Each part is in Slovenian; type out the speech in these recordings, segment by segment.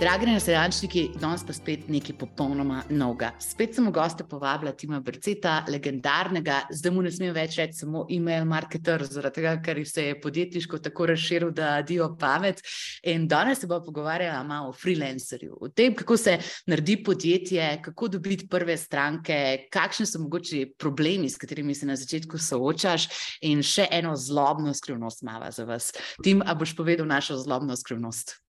Dragi nasedančniki, danes pa spet nekaj popolnoma novega. Spet sem v goste povabila Tima Brceta, legendarnega, zdaj mu ne smem več reči samo e-mail marketer, zaradi tega, ker se je podjetniško tako razširil, da dio pamet. In danes se bo pogovarjala malo o freelancerju, o tem, kako se naredi podjetje, kako dobiti prve stranke, kakšni so mogoče problemi, s katerimi se na začetku soočaš, in še eno zlobno skrivnost mava za vas. Tim, a boš povedal našo zlobno skrivnost?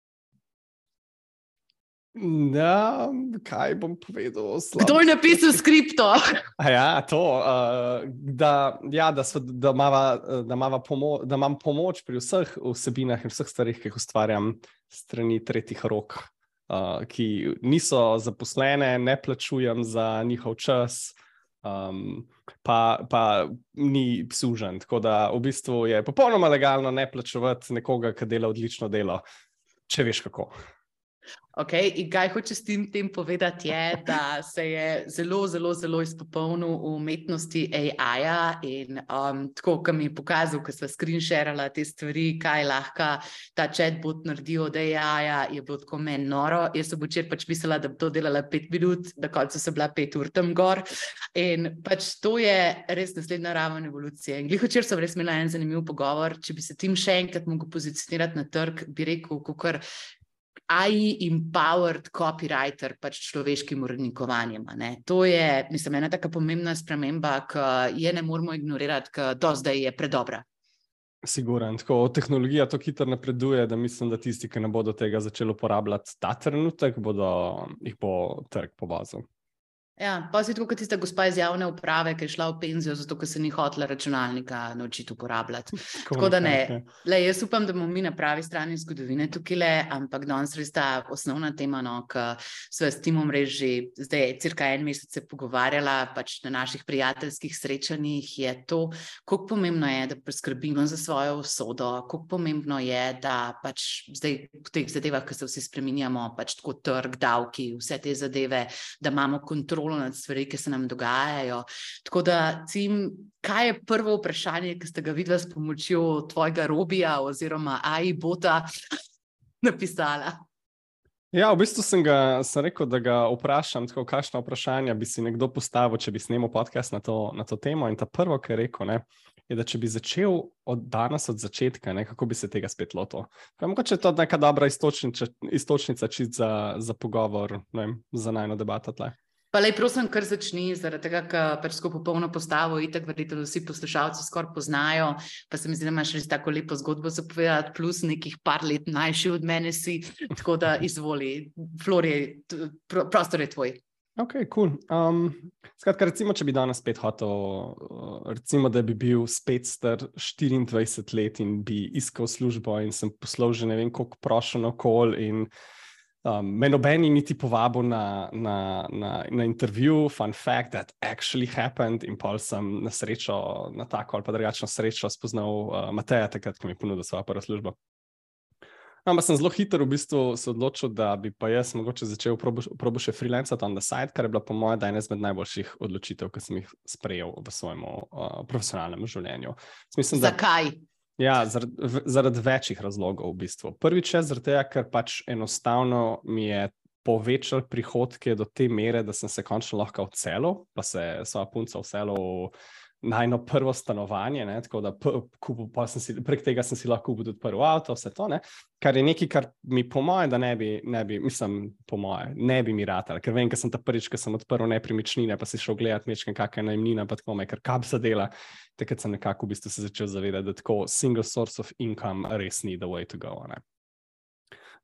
Ja, kaj bom povedal? Slab. Kdo je napisal skripto? ja, to, uh, da, ja, da, so, da, mava, da, mava pomo da imam pomoč pri vseh vsebinah in vseh stvarih, ki jih ustvarjam, strani tretjih rok, uh, ki niso zaposlene, ne plačujem za njihov čas. Um, pa, pa ni sužen. Tako da v bistvu je popolnoma legalno ne plačevati nekoga, ki dela odlično delo, če veš kako. Okay, in kaj hoče s tem, tem povedati, je, da se je zelo, zelo, zelo izpopolnil v umetnosti AI-ja. In um, tako, kot mi je pokazal, ko smo screenshirali te stvari, kaj lahko ta chatbot naredi od AI-ja, je bilo tako meni noro. Jaz sem včeraj pač mislila, da bi to delala pet minut, na koncu sem bila pet ur tam gor. In pač to je res naslednja raven evolucije. In glih včeraj sem res imela en zanimiv pogovor. Če bi se tim še enkrat mogel pozicionirati na trg, bi rekel, kar AI-empowered copywriter, pač človeškim urednikovanjem. To je, mislim, ena tako pomembna sprememba, ki je ne moramo ignorirati, ker do zdaj je predobra. Siguren, tako tehnologija tako hitro napreduje, da mislim, da tisti, ki ne bodo tega začeli uporabljati ta trenutek, bodo jih bo trg povozil. Ja, pa si tako kot tista gospa iz javne uprave, ki je šla v penzijo, zato ker se ni hotela računalnika naučiti uporabljati. Tako da ne. Le, jaz upam, da bomo mi na pravi strani zgodovine tukaj, le, ampak danes res ta osnovna tema, no, ki smo s timom reži zdaj cirka en mesec se pogovarjala, pač na naših prijateljskih srečanjih, je to, koliko pomembno je, da preskrbimo za svojo usodo, koliko pomembno je, da pač zdaj v teh zadevah, ki se vsi spreminjamo, pač tako trg, davki, vse te zadeve, da imamo kontrolo kontrolo nad stvarmi, ki se nam dogajajo. Tako da, cim, kaj je prvo vprašanje, ki ste ga videli s pomočjo tvojega robija oziroma AI bota napisala? Ja, v bistvu sem, ga, sem rekel, da ga vprašam, tako, kakšno vprašanje bi si nekdo postavil, če bi snemal podcast na to, na to temo. In ta prvo, kar je rekel, ne, je, da če bi začel od danes, od začetka, ne, kako bi se tega spet lotil. Mogoče je to neka dobra istočnica, istočnica za, za pogovor, ne, za najno debato. Tle. Pa le, prosim, kar začni, zaradi tega, ker pačsko popolno postavo, itek verjetno vsi poslušalci skoraj poznajo, pa se mi zdi, da imaš res tako lepo zgodbo za povedati, plus nekih par let mlajši od mene si, tako da izvoli, Flori, prostor je tvoj. Ok, kul. Cool. Um, skratka, recimo, če bi danes spet hotel, recimo, da bi bil spet star 24 let in bi iskal službo in sem poslal že ne vem koliko prošen okol in Um, me nobeni niti povabil na, na, na, na intervju, fun fact, that actually happened, in pol sem na srečo, na tako ali pa drugačno srečo, spoznal uh, Mateja, takrat, ko mi je ponudil svojo prvo službo. Ampak sem zelo hitro v bistvu se odločil, da bi pa jaz mogoče začel probo še freelancati on the side, kar je bila po mojem ena izmed najboljših odločitev, ki sem jih sprejel v svojem uh, profesionalnem življenju. Mislim, Zakaj? Da, Ja, zaradi, zaradi večjih razlogov, v bistvu. Prvič je zaradi tega, ker pač enostavno mi je povečal prihodke do te mere, da sem se končno lahko odselil, pa se svoja punca odselil najno prvo stanovanje, ne, tako da kupu, si, prek tega sem si lahko kupil tudi prvo avto, vse to, ne, kar je nekaj, kar mi po moje, da ne bi, ne bi, mislim, po moje, ne bi mi ratal, ker vem, ker sem ta prvič, ko sem odprl nepremičnine, pa si šel gledati mečke, kakšna je najemnina, pa tako me, ker kap se dela, takrat sem nekako v bistvu se začel zavedati, da tako single source of income res ni the way to go.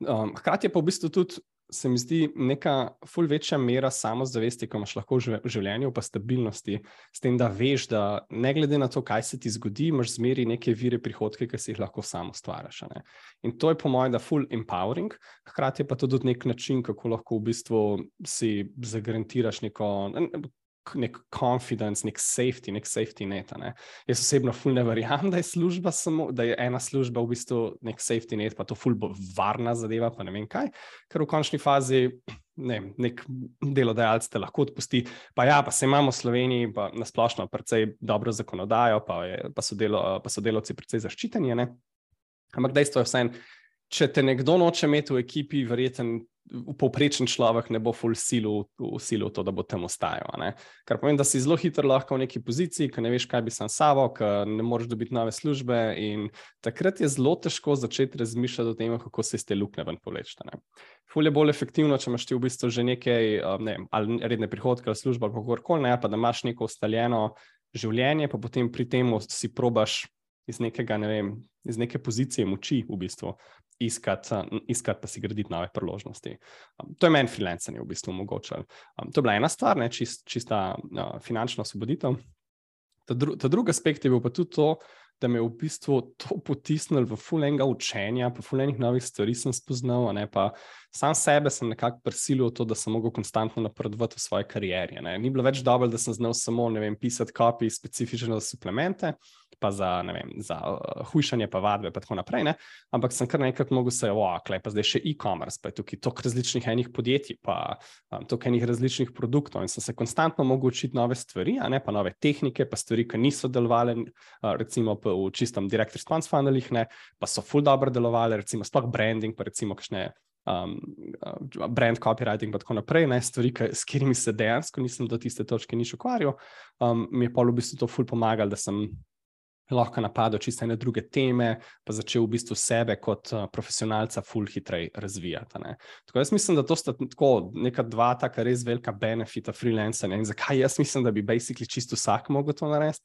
Um, hkrati je pa v bistvu tudi se mi zdi neka ful večja mera samozavesti, ko imaš lahko v življenju, pa stabilnosti, s tem, da veš, da ne glede na to, kaj se ti zgodi, imaš zmeri neke vire prihodke, ki si jih lahko samo stvaraš. In to je po mojem, da ful empowering, hkrati pa tudi nek način, kako lahko v bistvu si zagarantiraš neko nek confidence, nek safety, nek safety net. Ne. Jaz osebno ful ne verjamem, da je služba samo, da je ena služba v bistvu nek safety net, pa to ful bo varna zadeva, pa ne vem kaj, ker v končni fazi. Ne, nek delodajalec te lahko odpusti, pa ja, pa se imamo v Sloveniji, pa nasplošno, precej dobro zakonodajo, pa, je, pa, so, delo, pa so delovci precej zaščiteni. Ne? Ampak dejstvo je vseeno, če te nekdo noče imeti v ekipi, verjeten povprečen človek ne bo full silu v to, da bo tam ostajal. Ne? Kar pomeni, da si zelo hitro lahko v neki poziciji, ki ne veš, kaj bi sam sabo, ki ne moreš dobiti nove službe. In takrat je zelo težko začeti razmišljati o tem, kako se iz te luknje ven povleči. Ful je bolj efektivno, če imaš ti v bistvu že nekaj, um, ne, ali redne prihodke, ali služba, kako koli, ne pa da imaš neko ustaljeno življenje, pa potem pri tem si probaš iz, nekega, ne vem, iz neke pozicije moči v bistvu iskati, iskat pa si graditi nove priložnosti. Um, to je meni freelancing v bistvu omogočalo. Um, to je bila ena stvar, ne, čist, čista uh, finančna osvoboditev. Ta, dru, ta drugi aspekt je bil pa tudi to, da me je v bistvu to potisnilo v fulenga učenja, pa fulenih novih stvari sem spoznal, ne, pa sam sebe sem nekako prisilil v to, da sem mogel konstantno napredovati v svoji karieri. Ne. Ni bilo več dobro, da sem znal samo vem, pisati kopije specifične za suplemente, pa za, vem, za uh, hujšanje, pa vadbe, pa tako naprej. Ne. Ampak sem kar nekaj mogel se, okle, pa zdaj še e-commerce, pa je tukaj toliko različnih enih podjetij, pa um, toliko enih različnih produktov in sem se konstantno mogel učiti nove stvari, ne pa nove tehnike, pa stvari, ki niso delovale, uh, recimo v čistem direct response funnelih, ne, pa so full dobro delovale, recimo sploh branding, pa recimo kakšne um, brand copywriting in tako naprej, ne, stvari, k, s katerimi se dejansko nisem do tiste točke nič ukvarjal, um, mi je pa v bistvu to full pomagalo, da sem lahko napadal čisto ene druge teme, pa začel v bistvu sebe kot uh, profesionalca full hitrej razvijati. Ne. Tako jaz mislim, da to sta tako neka dva taka res velika benefita freelancera in zakaj jaz mislim, da bi basically čisto vsak mogel to narediti.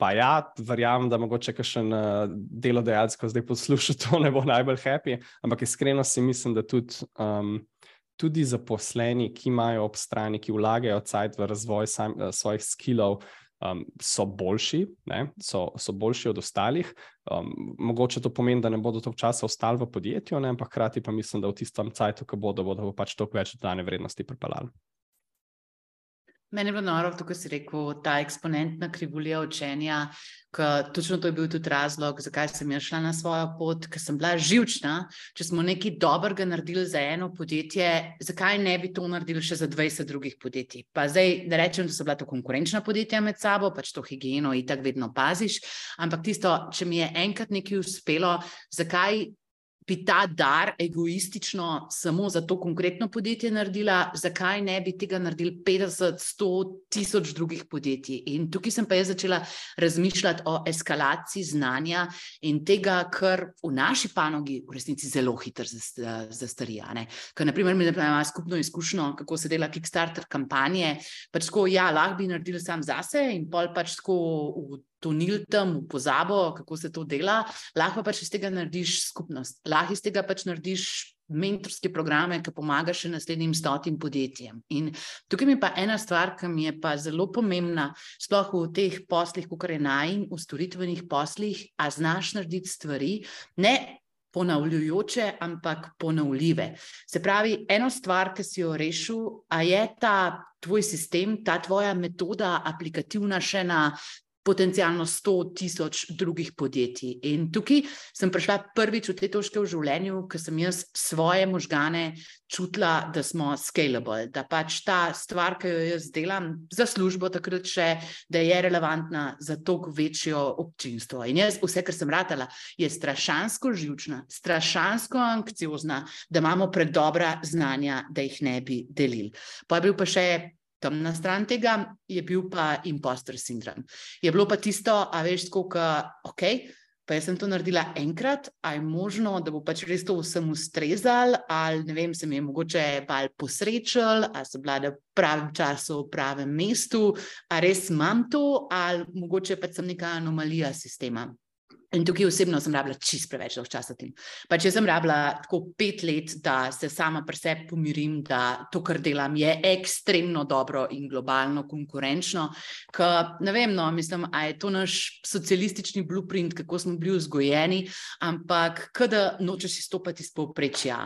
Pa ja, verjamem, da mogoče še en uh, delodajalec, ko zdaj posluša, to ne bo najbolj happy, ampak iskreno si mislim, da tudi, um, tudi zaposleni, ki imajo ob strani, ki vlagajo cajt v razvoj sam, uh, svojih skillov, um, so boljši, so, so boljši od ostalih. Um, mogoče to pomeni, da ne bodo toliko časa ostali v podjetju, ne? ampak hkrati pa mislim, da v tistem cajtu, ko bodo, bodo pač toliko več dodane vrednosti pripeljali. Meni je bilo noro, tako si rekel, ta eksponentna krivulja učenja. Točno to je bil tudi razlog, zakaj sem šla na svojo pot, ker sem bila živčna. Če smo nekaj dobrega naredili za eno podjetje, zakaj ne bi to naredili še za 20 drugih podjetij? Pa zdaj ne rečem, da so bila to konkurenčna podjetja med sabo, pač to higieno in tako vedno paziš. Ampak tisto, če mi je enkrat nekaj uspelo, zakaj bi ta dar egoistično samo za to konkretno podjetje naredila, zakaj ne bi tega naredili 50, 100, tisoč drugih podjetij. In tukaj sem pa jaz začela razmišljati o eskalaciji znanja in tega, kar v naši panogi v resnici zelo hitro zastarija. Ker, naprimer, mi imamo skupno izkušnjo, kako se dela Kickstarter kampanje. Pač tako, ja, lahko bi naredili sam zase in pol pač tako v tonil tam v pozabo, kako se to dela, lahko pač iz tega narediš skupnost, lahko iz tega pač narediš mentorske programe, ki pomagajo še naslednjim stotim podjetjem. In tukaj mi pa ena stvar, ki mi je pa zelo pomembna, sploh v teh poslih, kot je naj in v storitvenih poslih, a znaš narediti stvari. Ne Ponavljajoče, ampak ponovljive. Se pravi, eno stvar, ki si jo rešil, a je ta tvoj sistem, ta tvoja metoda aplikativna še na potencialno 100 tisoč drugih podjetij. In tukaj sem prišla prvič v te točke v življenju, ker sem jaz svoje možgane čutila, da smo scalable, da pač ta stvar, ki jo jaz delam za službo, takrat še, da je relevantna za toliko večjo občinstvo. In jaz, vse, kar sem ratala, je strašansko živčna, strašansko anksiozna, da imamo predobra znanja, da jih ne bi delili. Pa je bil pa še temna stran tega je bil pa impostor sindrom. Je bilo pa tisto, a veš, kako, ok, pa jaz sem to naredila enkrat, a je možno, da bo pač res to vsem ustrezal, ali ne vem, se mi je mogoče pa posrečal, ali sem bila v pravem času, v pravem mestu, a res imam to, ali mogoče pač sem neka anomalija sistema. In tukaj osebno sem rabila čist preveč časa tem. Pa če sem rabila tako pet let, da se sama pri sebi pomirim, da to, kar delam, je ekstremno dobro in globalno konkurenčno. Ker ne vem, no, mislim, a je to naš socialistični blueprint, kako smo bili vzgojeni, ampak kada nočeš izstopati iz povprečja.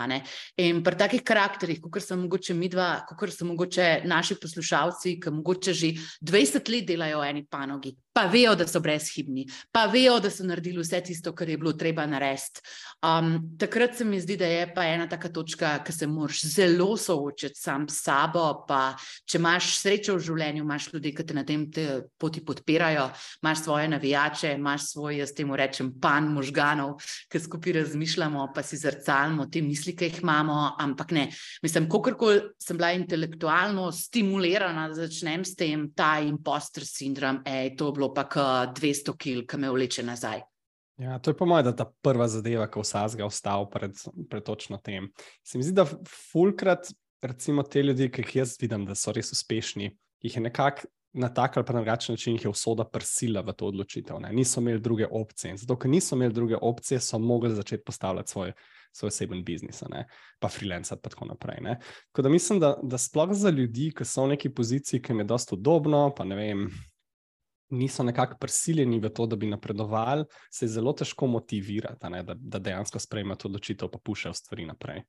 In pri takih karakterih, kot so mogoče mi dva, kot so mogoče naši poslušalci, ki mogoče že 20 let delajo v eni panogi, pa vejo, da so brezhibni, pa vejo, da so naredili vse tisto, kar je bilo treba narediti. Um, takrat se mi zdi, da je pa ena taka točka, ki se moraš zelo soočiti sam s sabo. Pa, če imaš srečo v življenju, imaš ljudi, ki te na tem te poti podpirajo, imaš svoje navijače, imaš svoj, jaz temu rečem, pan možganov, ki skupaj razmišljamo, pa si zrcalimo te misli, ki jih imamo. Ampak ne, mislim, kakorkoli sem bila intelektualno stimulirana, da začnem s tem, ta imposter sindrom, ej, to je bilo bilo pa 200 kil, ki me vleče nazaj. Ja, to je po mojem, da ta prva zadeva, ko vsak ga ostal pred, pred točno tem. Se mi zdi, da fulkrat, recimo te ljudi, ki jih jaz vidim, da so res uspešni, jih je nekako na tak ali pa drugačen način jih je usoda prsila v to odločitev. Ne? Niso imeli druge opcije. In zato, ker niso imeli druge opcije, so mogli začeti postavljati svoj, svoj oseben biznis, ne? pa freelance in tako naprej. Ne? Tako da mislim, da, da sploh za ljudi, ki so v neki poziciji, ki jim je dosto udobno, pa ne vem niso nekako prisiljeni v to, da bi napredovali, se je zelo težko motivirati, ne, da, da dejansko sprejmejo to odločitev, pa pušajo stvari naprej.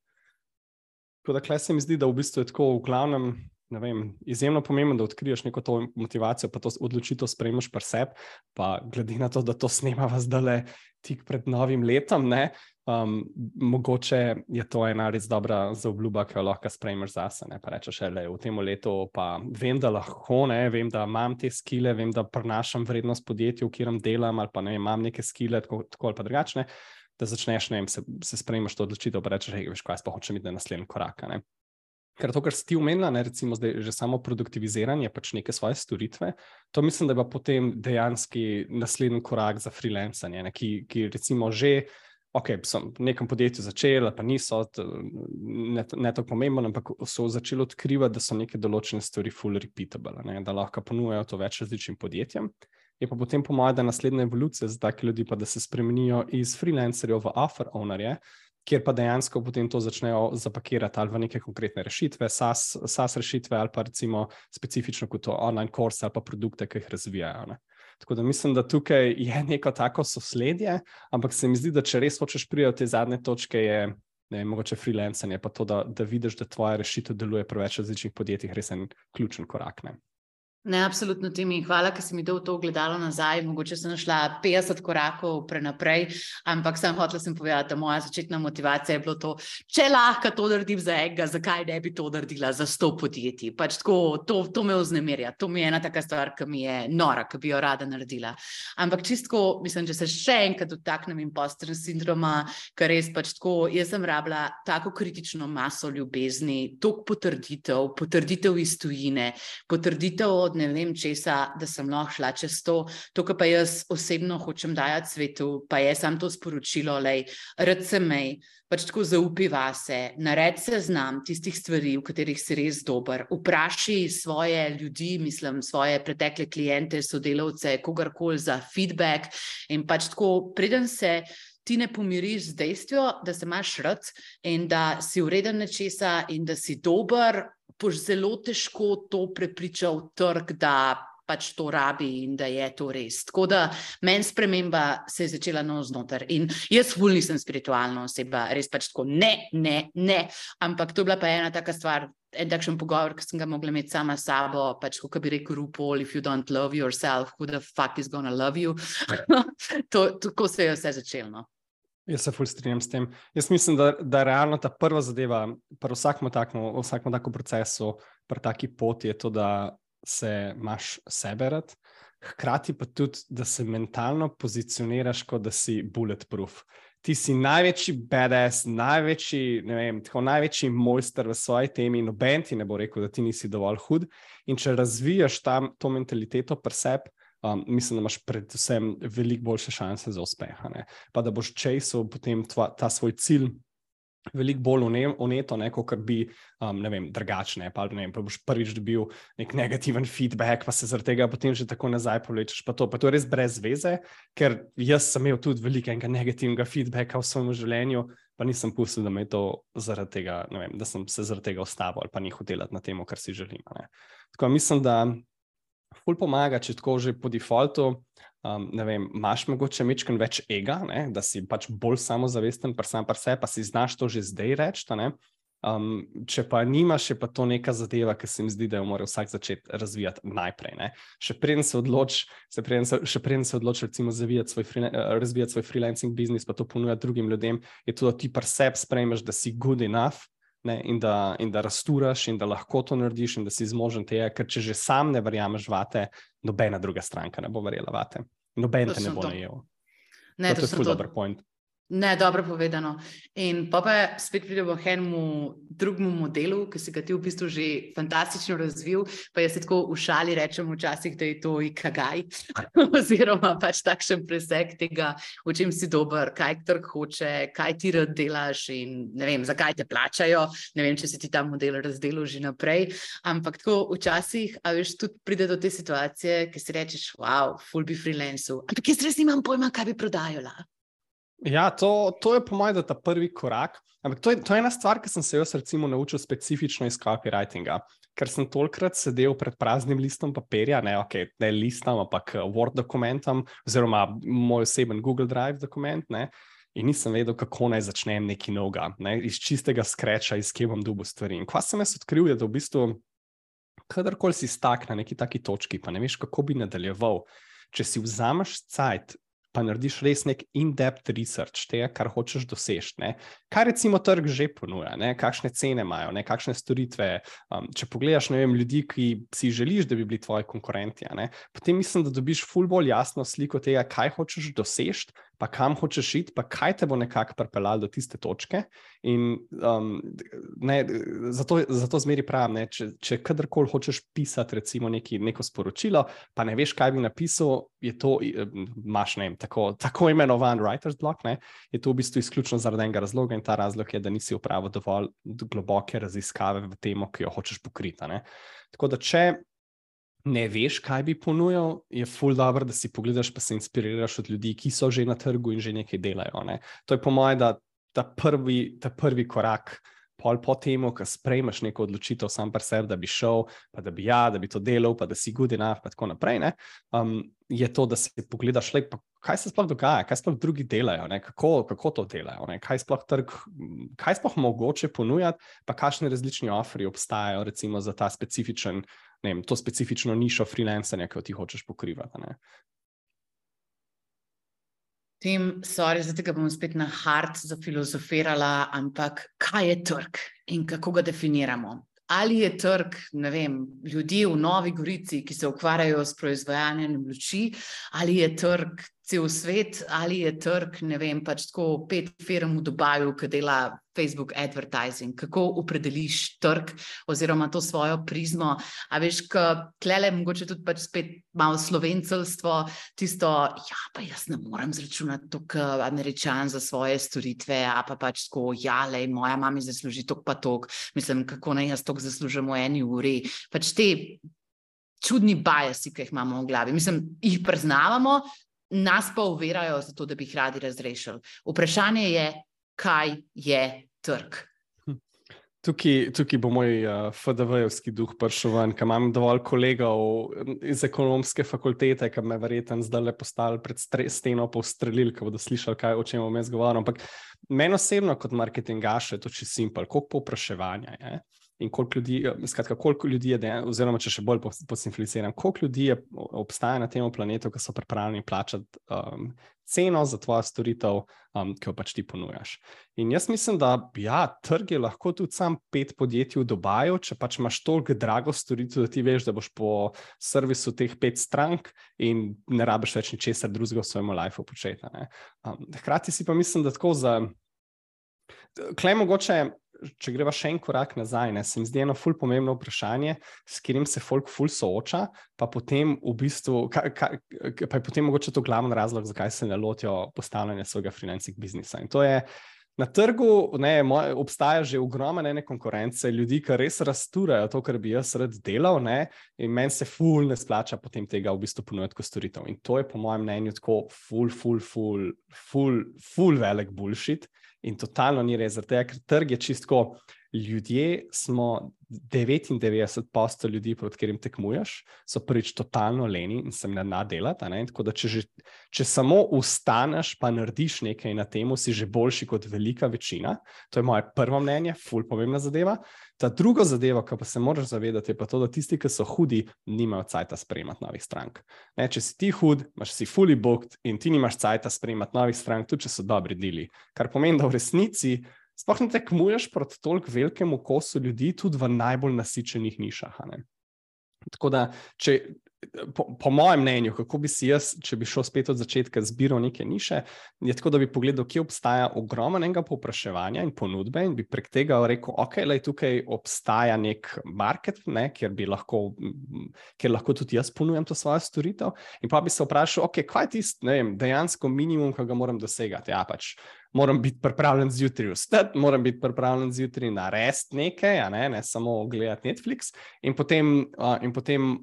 Tako da, klej se mi zdi, da v bistvu je tako v glavnem. Vem, izjemno pomembno da odkriješ neko to motivacijo, pa to odločitev sprejmeš pri sebi. Pa glede na to, da to snemava zdaj tik pred novim letom, ne, um, mogoče je to ena res dobra zaobljuba, ki jo lahko sprejmeš zase. Ne, pa rečeš, je v tem letu, pa vem, da lahko, ne, vem, da imam te skile, vem, da prenašam vrednost podjetju, v katerem delam, ali pa ne, imam neke skile, tako, tako ali pa drugačne. Da začneš, ne vem, se, se sprejmeš to odločitev, pa rečeš, hej, veš, kaj pa hočeš imeti na naslednji korak. Ne. Ker to, kar si ti umenila, ne, recimo zdaj, že samo produktiviziranje, pač neke svoje storitve, to mislim, da je pa potem dejansko naslednji korak za freelancanje, ne, ki, ki recimo že ok, sem v nekem podjetju začel, pa niso, ne, ne tako pomembno, ampak so začeli odkrivati, da so neke določene stvari full repeatable, ne, da lahko ponujajo to več različnim podjetjem. Je pa potem po mojem, da naslednja evolucija za take ljudi, pa da se spremenijo iz freelancerjev v offer ownerje, kjer pa dejansko potem to začnejo zapakirati ali v neke konkretne rešitve, SaaS, SaaS rešitve ali pa recimo specifično kot online kurse ali pa produkte, ki jih razvijajo. Ne. Tako da mislim, da tukaj je neko tako sosledje, ampak se mi zdi, da če res hočeš priti do te zadnje točke, je ne, mogoče freelancing, pa to, da, da vidiš, da tvoja rešitev deluje pri več različnih podjetjih, res en ključen korak. Ne. Ne, absolutno ti mi hvala, ker si mi dal to gledalo nazaj. Mogoče sem našla 50 korakov prenaprej, ampak sem hotela sem povedati, da moja začetna motivacija je bila to, če lahko to naredim za enega, zakaj ne bi to naredila za 100 podjetij. Pač tako, to, to me vznemirja, to mi je ena taka stvar, ki mi je nora, ki bi jo rada naredila. Ampak čistko, mislim, če se še enkrat dotaknem impostor sindroma, ker res pač tako, jaz sem rabila tako kritično maso ljubezni, toliko potrditev, potrditev iz tujine, potrditev od ne vem česa, da sem lahko šla čez to. To, kar pa jaz osebno hočem dajati svetu, pa je samo to sporočilo, da rece mej, pač tako zaupi vase, naredi se znam tistih stvari, v katerih si res dober. Vpraši svoje ljudi, mislim, svoje pretekle klijente, sodelavce, kogarkoli za feedback in pač tako preden se. Ti ne pomiriš z dejstvom, da se imaš rad in da si ureden nečesa in da si dober, boš zelo težko to prepričal trg, da pač to rabi in da je to res. Tako da meni sprememba se je začela na oznoter in jaz ful nisem spiritualna oseba, res pač tako ne, ne, ne. Ampak to je bila pa ena taka stvar. En takšen pogovor, ki sem ga mogla imeti sama s sabo, pač kot bi rekel, RuPaul, if you don't love yourself, who the fuck is gonna love you? to, tako se je vse začelo. Jaz se fulj strinjam s tem. Jaz mislim, da, da je realno ta prva zadeva, pri vsakem takem procesu, pri taki poti, je to, da se imaš sebe rad, hkrati pa tudi, da se mentalno pozicioniraš, kot da si bulletproof. Ti si največji BDS, največji, ne vem, tako največji mojster v svoji temi, noben ti ne bo rekel, da ti nisi dovolj hud. In če razvijaš tam to mentaliteto pri sebi, um, mislim, da imaš predvsem veliko boljše šanse za uspeh. Pa da boš časov potem tva, ta svoj cilj. Veliko bolj uneto, kot bi, um, ne vem, drugačne. Pa, ne vem, pa boš prvič dobil nek negativen feedback, pa se zaradi tega potem že tako nazaj povlečeš. Pa to, pa to je res brez veze, ker jaz sem imel tudi veliko negativnega feedbacka v svojem življenju, pa nisem pustil, da me je to zaradi tega, vem, da sem se zaradi tega ustavil ali pa hotel delati na tem, kar si želim. Ne. Tako mislim, da ful pomaga, če tako že po defaultu. Um, vem, imaš mogoče mečken več ega, ne? da si pač bolj samozavesten, pa sam pa se, pa si znaš to že zdaj reči. Um, če pa nimaš, je pa to neka zadeva, ki se mi zdi, da jo mora vsak začeti razvijati najprej. Ne? Še preden se odloči, še preden se odloči, recimo, svoj free, razvijati svoj freelancing biznis, pa to ponujati drugim ljudem, je to, da ti pa sebe sprejmeš, da si good enough. Ne, in, da, in da rasturaš, in da lahko to narediš, in da si zmožen tega, ker če že sam ne verjameš vate, nobena druga stranka ne bo verjela vate. Noben te ne bo najel. Ne, to, to je zelo dober point. Ne, dobro povedano. In pa, pa spet pridemo k enemu drugemu modelu, ki si ga ti v bistvu že fantastično razvil. Pa jaz tako v šali rečem včasih, da je to ikagaj, oziroma pač takšen preseg tega, v čem si dober, kaj trg hoče, kaj ti rad delaš in ne vem, zakaj te plačajo. Ne vem, če si ti ta model razdelil že naprej. Ampak tako včasih, a veš, tudi pride do te situacije, ki si rečeš, wow, full be freelancer. Ampak jaz res nimam pojma, kaj bi prodajala. Ja, to, to je po mojem, da ta prvi korak. Ampak to je, to je ena stvar, ki sem se jaz recimo naučil specifično iz copywritinga. Ker sem tolikrat sedel pred praznim listom papirja, ne, okay, ne listom, ampak eh, Word dokumentom, oziroma moj oseben Google Drive dokument. Ne, in nisem vedel, kako naj začnem neki noga, ne, iz čistega skreča, iz kje bom dobil stvari. In kva sem jaz odkril, je, da v bistvu, kadarkoli si stak na neki taki točki, pa ne veš, kako bi nadaljeval. Če si vzameš cajt pa narediš res nek in-depth research tega, kar hočeš doseči. Kaj recimo trg že ponuja, ne? kakšne cene imajo, ne? kakšne storitve. Um, če pogledaš vem, ljudi, ki si želiš, da bi bili tvoji konkurenti, potem mislim, da dobiš ful bolj jasno sliko tega, kaj hočeš doseči, pa kam hočeš iti, pa kaj te bo nekako pripeljalo do tiste točke. In um, ne, zato, zato zmeri pravim, ne, če, če kadarkoli hočeš pisati, recimo, neki, neko sporočilo, pa ne veš, kaj bi napisal, je to, imaš ne, tako, tako imenovan writer's block, ne, je to v bistvu izključno zaradi enega razloga in ta razlog je, da nisi upravil dovolj globoke raziskave v temo, ki jo hočeš pokriti. Tako da, če ne veš, kaj bi ponujal, je ful dobro, da si pogledaš, pa se inspiriraš od ljudi, ki so že na trgu in že nekaj delajo. Ne? To je po mojem, da ta prvi, ta prvi korak. Pol po tem, ko sprejmeš neko odločitev, sam pa sebi, da bi šel, pa da bi ja, da bi to delal, pa da si good enough, in tako naprej. Um, je to, da si pogledaš, le, kaj se sploh dogaja, kaj sploh drugi delajo, kako, kako to delajo, ne? kaj sploh trg, kaj sploh mogoče ponujati, pa kakšni različni oferi obstajajo, recimo za ta specifičen vem, to specifično nišo freelancanja, ki jo ti hočeš pokrivati. Ne? Tim, sorry, zdaj ga bom spet na hard zafilozofirala, ampak kaj je trg in kako ga definiramo? Ali je trg, ne vem, ljudi v Novi Gorici, ki se ukvarjajo s proizvajanjem luči, ali je trg cel svet, ali je trg, ne vem, pač tako pet firm v Dubaju, ki dela Facebook advertising, kako opredeliš trg oziroma to svojo prizmo. A veš, klele mogoče tudi pač spet malo slovencelstvo, tisto, ja, pa jaz ne morem zračunati tok američan za svoje storitve, a pa pač tako, ja, le, moja mama zasluži tok pa tok, mislim, kako naj jaz tok zaslužim v eni uri. Pač te čudni bajasi, ki jih imamo v glavi, mislim, jih priznavamo, nas pa uverajo, zato da bi jih radi razrešili. Vprašanje je, kaj je trg. Tukaj, tukaj bo moj uh, FDV-jevski duh prišel ven, ker imam dovolj kolegov iz ekonomske fakultete, ki me verjetno zdaj le postali pred steno povstrelili, ko bodo slišali, kaj, o čem bom jaz govoril. Ampak meni osebno kot marketingaš je to čisto simpel, koliko povpraševanja je in koliko ljudi, eh, skratka, koliko ljudi je, dejan, oziroma če še bolj posimpliciram, koliko ljudi je, obstaja na tem planetu, ki so pripravljeni plačati um, ceno za tvojo storitev, um, ki jo pač ti ponujaš. In jaz mislim, da ja, trg je lahko tudi sam pet podjetij v Dubaju, če pač imaš toliko drago storitev, da ti veš, da boš po servisu teh pet strank in ne rabiš več ničesar drugega v svojem lifeu početi. Um, hkrati si pa mislim, da tako za. Klej mogoče če greva še en korak nazaj, ne, se mi zdi eno ful pomembno vprašanje, s katerim se folk ful sooča, pa potem v bistvu, ka, ka, pa je potem mogoče to glavni razlog, zakaj se ne lotijo postavljanja svojega financing biznisa. In to je. Na trgu ne, moj, obstaja že ogromno ene konkurence, ljudi, ki res rasturajo to, kar bi jaz rad delal, ne, in meni se ful ne splača potem tega v bistvu ponuditi kot storitev. In to je po mojem mnenju tako ful, ful, ful, ful, ful velik bullshit. In totalno ni res, zato ker trg je čistko. Ljudje smo 99% ljudi, proti katerim tekmuješ, so prvič totalno leni in se ne da delati. Tako da, če, že, če samo ustaneš, pa narediš nekaj na tem, si že boljši kot velika večina. To je moje prvo mnenje, ful pomembna zadeva. Ta druga zadeva, ki pa se moraš zavedati, je pa to, da tisti, ki so hudi, nimajo cajta sprejemati novih strank. Ne, če si ti hud, imaš si fully booked in ti nimaš cajta sprejemati novih strank, tudi če so dobri deli. Kar pomeni, da v resnici sploh ne tekmuješ proti toliko velikemu kosu ljudi, tudi v najbolj nasičenih nišah. Tako da, če, po, po mojem mnenju, kako bi si jaz, če bi šel spet od začetka, zbiral neke niše, je tako, da bi pogledal, kje obstaja ogromnega povpraševanja in ponudbe, in bi prek tega rekel, ok, le tukaj obstaja nek market, ne, kjer, lahko, kjer lahko tudi jaz ponujam to svojo storitev. In pa bi se vprašal, ok, kaj je tisto dejansko minimum, ki ga moram dosegati. Ja, pač moram biti pripravljen zjutraj vstati, moram biti pripravljen zjutraj narediti nekaj, ne, ne samo gledati Netflix. In potem, uh, in potem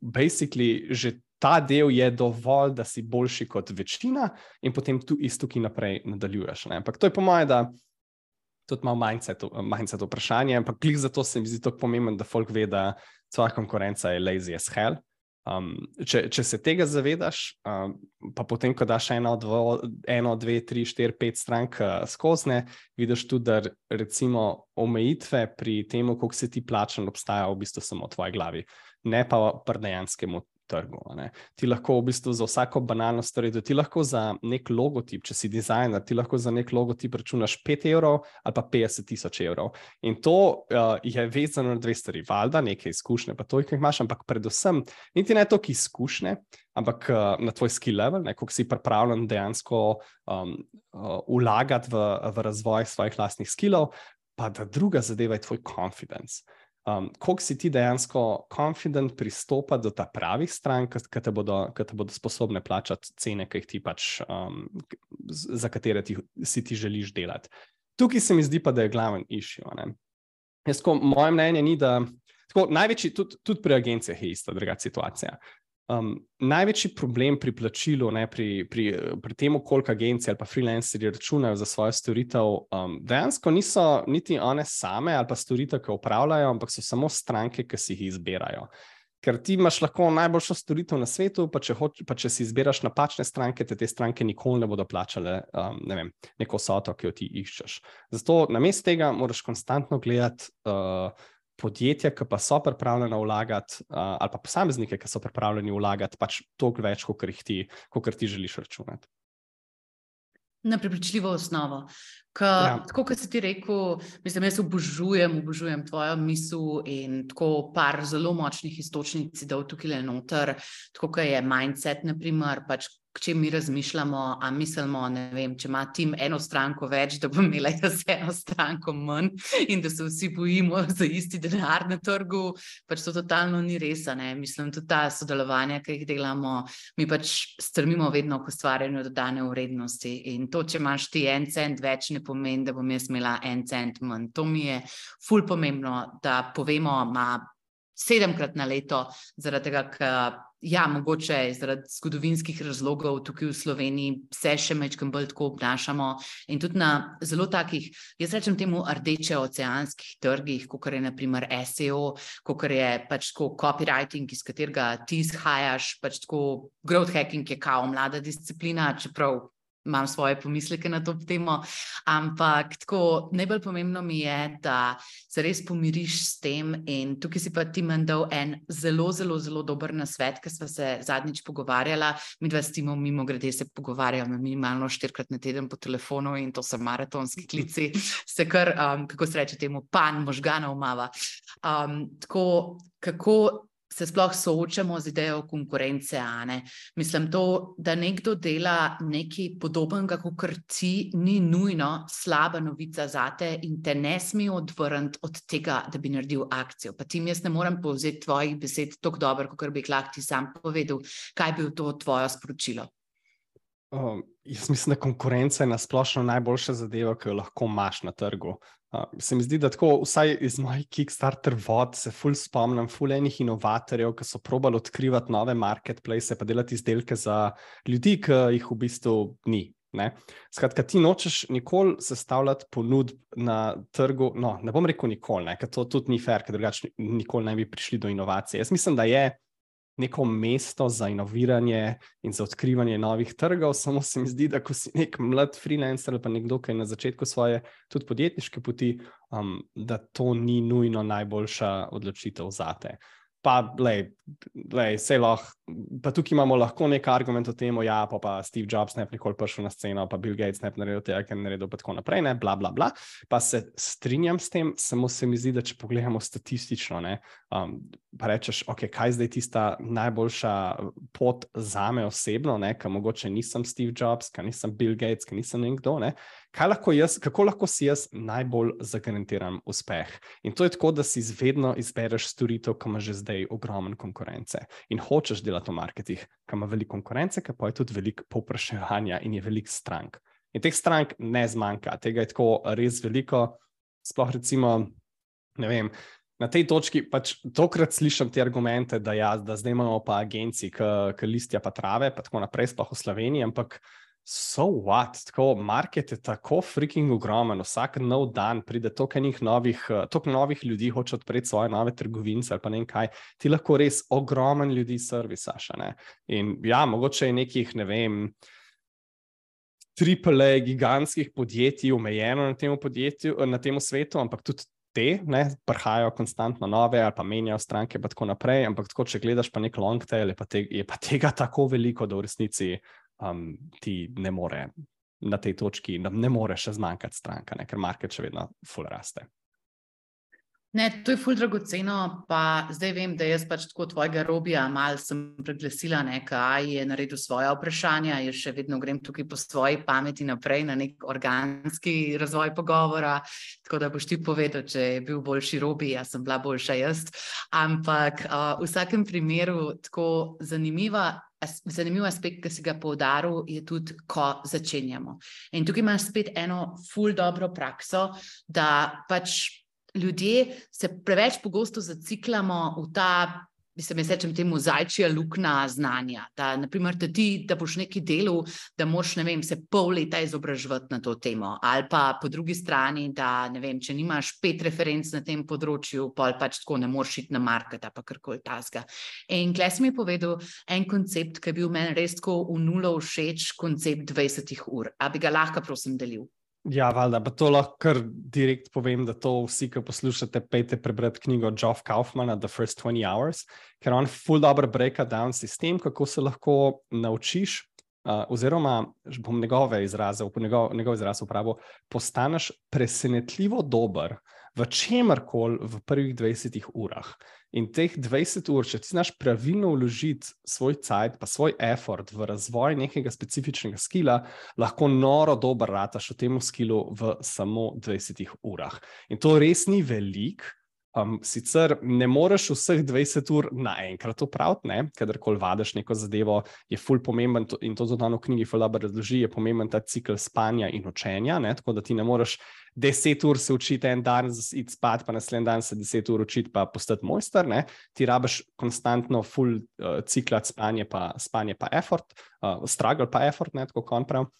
basically že ta del je dovolj, da si boljši kot večina, in potem tu iz tukaj naprej nadaljuješ. Ne. Ampak to je po mojem, da. Tudi malo manjce to vprašanje, ampak klik za to se mi zdi tako pomembno, da folk ve, da tvoja konkurenca je lazy as hell. Um, če, če se tega zavedaš, um, pa potem, ko daš eno, dvo, eno dve, tri, štiri, pet strank uh, skozi, vidiš tudi, da recimo omejitve pri tem, koliko se ti plača, obstajajo v bistvu samo v tvoji glavi, ne pa pri dejanskem trgu. Ti lahko v bistvu za vsako banalno storitev, ti lahko za nek logotip, če si dizajner, ti lahko za nek logotip računaš 5 evrov ali pa 50 tisoč evrov. In to uh, je vezano na dve stvari. Valjda, nekaj izkušnje, pa to, ki jih imaš, ampak predvsem niti ne toliko izkušnje. Ampak uh, na tvoj skill level, kako si pripravljen dejansko um, uh, vlagati v, v razvoj svojih lastnih skillov, pa da druga zadeva je tvoj confidence um, koliko si ti dejansko confident pristopa do ta pravih strank, ki te, te bodo sposobne plačati cene, ki jih ti pač, um, za katere ti, si ti želiš delati. Tukaj se mi zdi pa, da je glaven issue. Jaz, ko, moje mnenje ni, da. Tako, največji, tudi, tudi pri agencijah je ista druga situacija. Um, največji problem pri plačilu, ne, pri, pri, pri tem, koliko agencij ali pa freelancerji računajo za svojo storitev, um, dejansko niso niti one same ali pa storitev, ki upravljajo, ampak so samo stranke, ki si jih izbirajo. Ker ti imaš lahko najboljšo storitev na svetu, pa če, hoč, pa če si izbiraš napačne stranke, te, te stranke nikoli ne bodo plačale um, ne vem, neko soto, ki jo ti iščeš. Zato na mestu tega moraš konstantno gledati. Uh, podjetja, ki pa so pripravljena vlagati, uh, ali pa posameznike, ki so pripravljeni vlagati, pač toliko več, kot ti, ti želiš računati. Na prepričljivo osnovo. Ka, ja. Tako kot si ti rekel, mislim, jaz obožujem, obožujem tvojo misel in tako par zelo močnih istočnic, da v tukaj le noter, tako kot je mindset, naprimer, pač če mi razmišljamo, a mislimo, vem, če ima tim eno stranko več, da bo imela jaz eno stranko manj in da se vsi bojimo za isti denar na trgu, pač to totalno ni res. Mislim, tudi ta sodelovanja, ki jih delamo, mi pač strmimo vedno k ustvarjanju dodane vrednosti. In to, če imaš ti en cent več, ne pomeni, da bom jaz imela en cent manj. To mi je ful pomembno, da povemo, ima sedemkrat na leto, zaradi tega, ker ja, mogoče zaradi zgodovinskih razlogov tukaj v Sloveniji se še mečkam bolj tako obnašamo in tudi na zelo takih, jaz rečem temu, rdeče oceanskih trgih, kot je naprimer SEO, kot je pač tako copywriting, iz katerega ti izhajaš, pač tako growth hacking je kao mlada disciplina, čeprav imam svoje pomisleke na to temo. Ampak tako, najbolj pomembno mi je, da se res pomiriš s tem. In tukaj si pa ti meni dal en zelo, zelo, zelo dober nasvet, ker smo se zadnjič pogovarjali. Mi dva s timom, mimo grede, se pogovarjamo minimalno štirikrat na teden po telefonu in to so maratonski klici, se kar, um, kako se reče, temu pan možganov mava. Um, tako, kako se sploh soočamo z idejo konkurence. Mislim, to, da nekdo dela nekaj podobnega kot ti, ni nujno slaba novica za te in te ne sme odvrniti od tega, da bi naredil akcijo. Pa ti jaz ne morem povzeti tvojih besed tako dobro, kot bi lahko ti sam povedal, kaj bi to tvoje sporočilo. Um, jaz mislim, da konkurenca je na splošno najboljša zadeva, ki jo lahko imaš na trgu. Uh, se mi zdi, da tako, vsaj iz mojih Kickstarter vod, se ful spomnim, ful enih inovatorjev, ki so probali odkrivati nove marketplace, pa delati izdelke za ljudi, ki jih v bistvu ni. Ne? Skratka, ti nočeš nikoli sestavljati ponudb na trgu. No, ne bom rekel nikoli, ker to tudi ni fair, ker drugače nikoli ne bi prišli do inovacije. Jaz mislim, da je neko mesto za inoviranje in za odkrivanje novih trgov, samo se mi zdi, da ko si nek mlad freelancer ali pa nekdo, ki je na začetku svoje tudi podjetniške poti, um, da to ni nujno najboljša odločitev za te pa, lej, lej, lahko, pa tukaj imamo lahko nek argument o tem, ja, pa, pa Steve Jobs ne bi nikoli prišel na sceno, pa Bill Gates ne bi naredil tega, ker je naredil, pa tako naprej, ne, bla, bla, bla. Pa se strinjam s tem, samo se mi zdi, da če pogledamo statistično, ne, um, pa rečeš, ok, kaj zdaj tista najboljša pot za me osebno, ne, ker mogoče nisem Steve Jobs, ker nisem Bill Gates, ker nisem nekdo, ne, lahko jaz, kako lahko si jaz najbolj zagarantiram uspeh. In to je tako, da si vedno izbereš storitev, ki ima že zdaj ogromno konkurence in hočeš delati v marketih, ki ima veliko konkurence, ki pa je tudi veliko povpraševanja in je veliko strank. In teh strank ne zmanjka, tega je tako res veliko. Sploh recimo, ne vem. Na tej točki pač tokrat slišim te argumente, da, ja, da zdaj imamo pa agencije, ki listja pa trave, pa tako naprej, sploh v Sloveniji, ampak so what, tako market je tako freaking ogromen, vsak nov dan pride toliko enih novih, eh, toliko novih ljudi, hoče odpreti svoje nove trgovince ali pa ne vem kaj. Ti lahko res ogromen ljudi servisaš. In ja, mogoče je nekih, ne vem. Triple gigantskih podjetij, omejeno na na tem svetu, ampak tudi te, ne, prihajajo konstantno nove, ali pa menjajo stranke, in tako naprej. Ampak, tako, če gledaš pa nek long tail, je pa, te, je pa tega tako veliko, da v resnici um, ti ne more na tej točki, ne more še zmanjkati stranka, ne, ker market še vedno full raste. Ne, to je ful dragoceno, pa zdaj vem, da jaz pač tako tvojega robija mal sem preglasila, nekaj je naredil svoje vprašanja, jaz še vedno grem tukaj po svoji pameti naprej na nek organski razvoj pogovora, tako da boš ti povedal, če je bil boljši robi, jaz sem bila boljša jaz, ampak uh, v vsakem primeru tako zanimiva Zanimiv aspekt, ki si ga poudaril, je tudi, ko začenjamo. In tukaj imaš spet eno ful dobro prakso, da pač ljudje se preveč pogosto zaciklamo v ta mislim, jaz rečem temu zajčja luknja znanja. Da, naprimer, da ti, da boš neki delu, da moš, ne vem, se pol leta izobraževati na to temo. Ali pa po drugi strani, da, ne vem, če nimaš pet referenc na tem področju, pol pač tako ne moreš iti na market, pa karkoli tasga. In Kles mi je povedal en koncept, ki je bil meni res tako v nulo všeč, koncept 20 ur. A bi ga lahko, prosim, delil? Ja, valjda, pa to lahko kar direkt povem, da to vsi, ki poslušate, pejte prebrati knjigo Geoff Kaufmana, The First 20 Hours, ker on full dobro breaka down sistem, kako se lahko naučiš, uh, oziroma bom njegove izraze, njegov, njegov izraz uporabo, postaneš presenetljivo dober v čemarkoli v prvih 20 urah. In teh 20 ur, če ti znaš pravilno vložiti svoj cajt, pa svoj effort v razvoj nekega specifičnega skila, lahko noro dober rataš v tem skilu v samo 20 urah. In to res ni velik. Um, sicer ne moreš vseh 20 ur naenkrat upraviti, kadarkoli vadiš neko zadevo, je ful pomemben to, in to tudi v knjigi Fulabr razloži, je pomemben ta cikl spanja in učenja, ne? tako da ti ne moreš deset ur se učiti en dan, iti spat, pa naslednji dan se deset ur učiti, pa postati mojster. Ne? Ti rabiš konstantno full uh, ciklat spanje, pa spanje, pa effort, uh, struggle, pa effort, ne tako kot prav.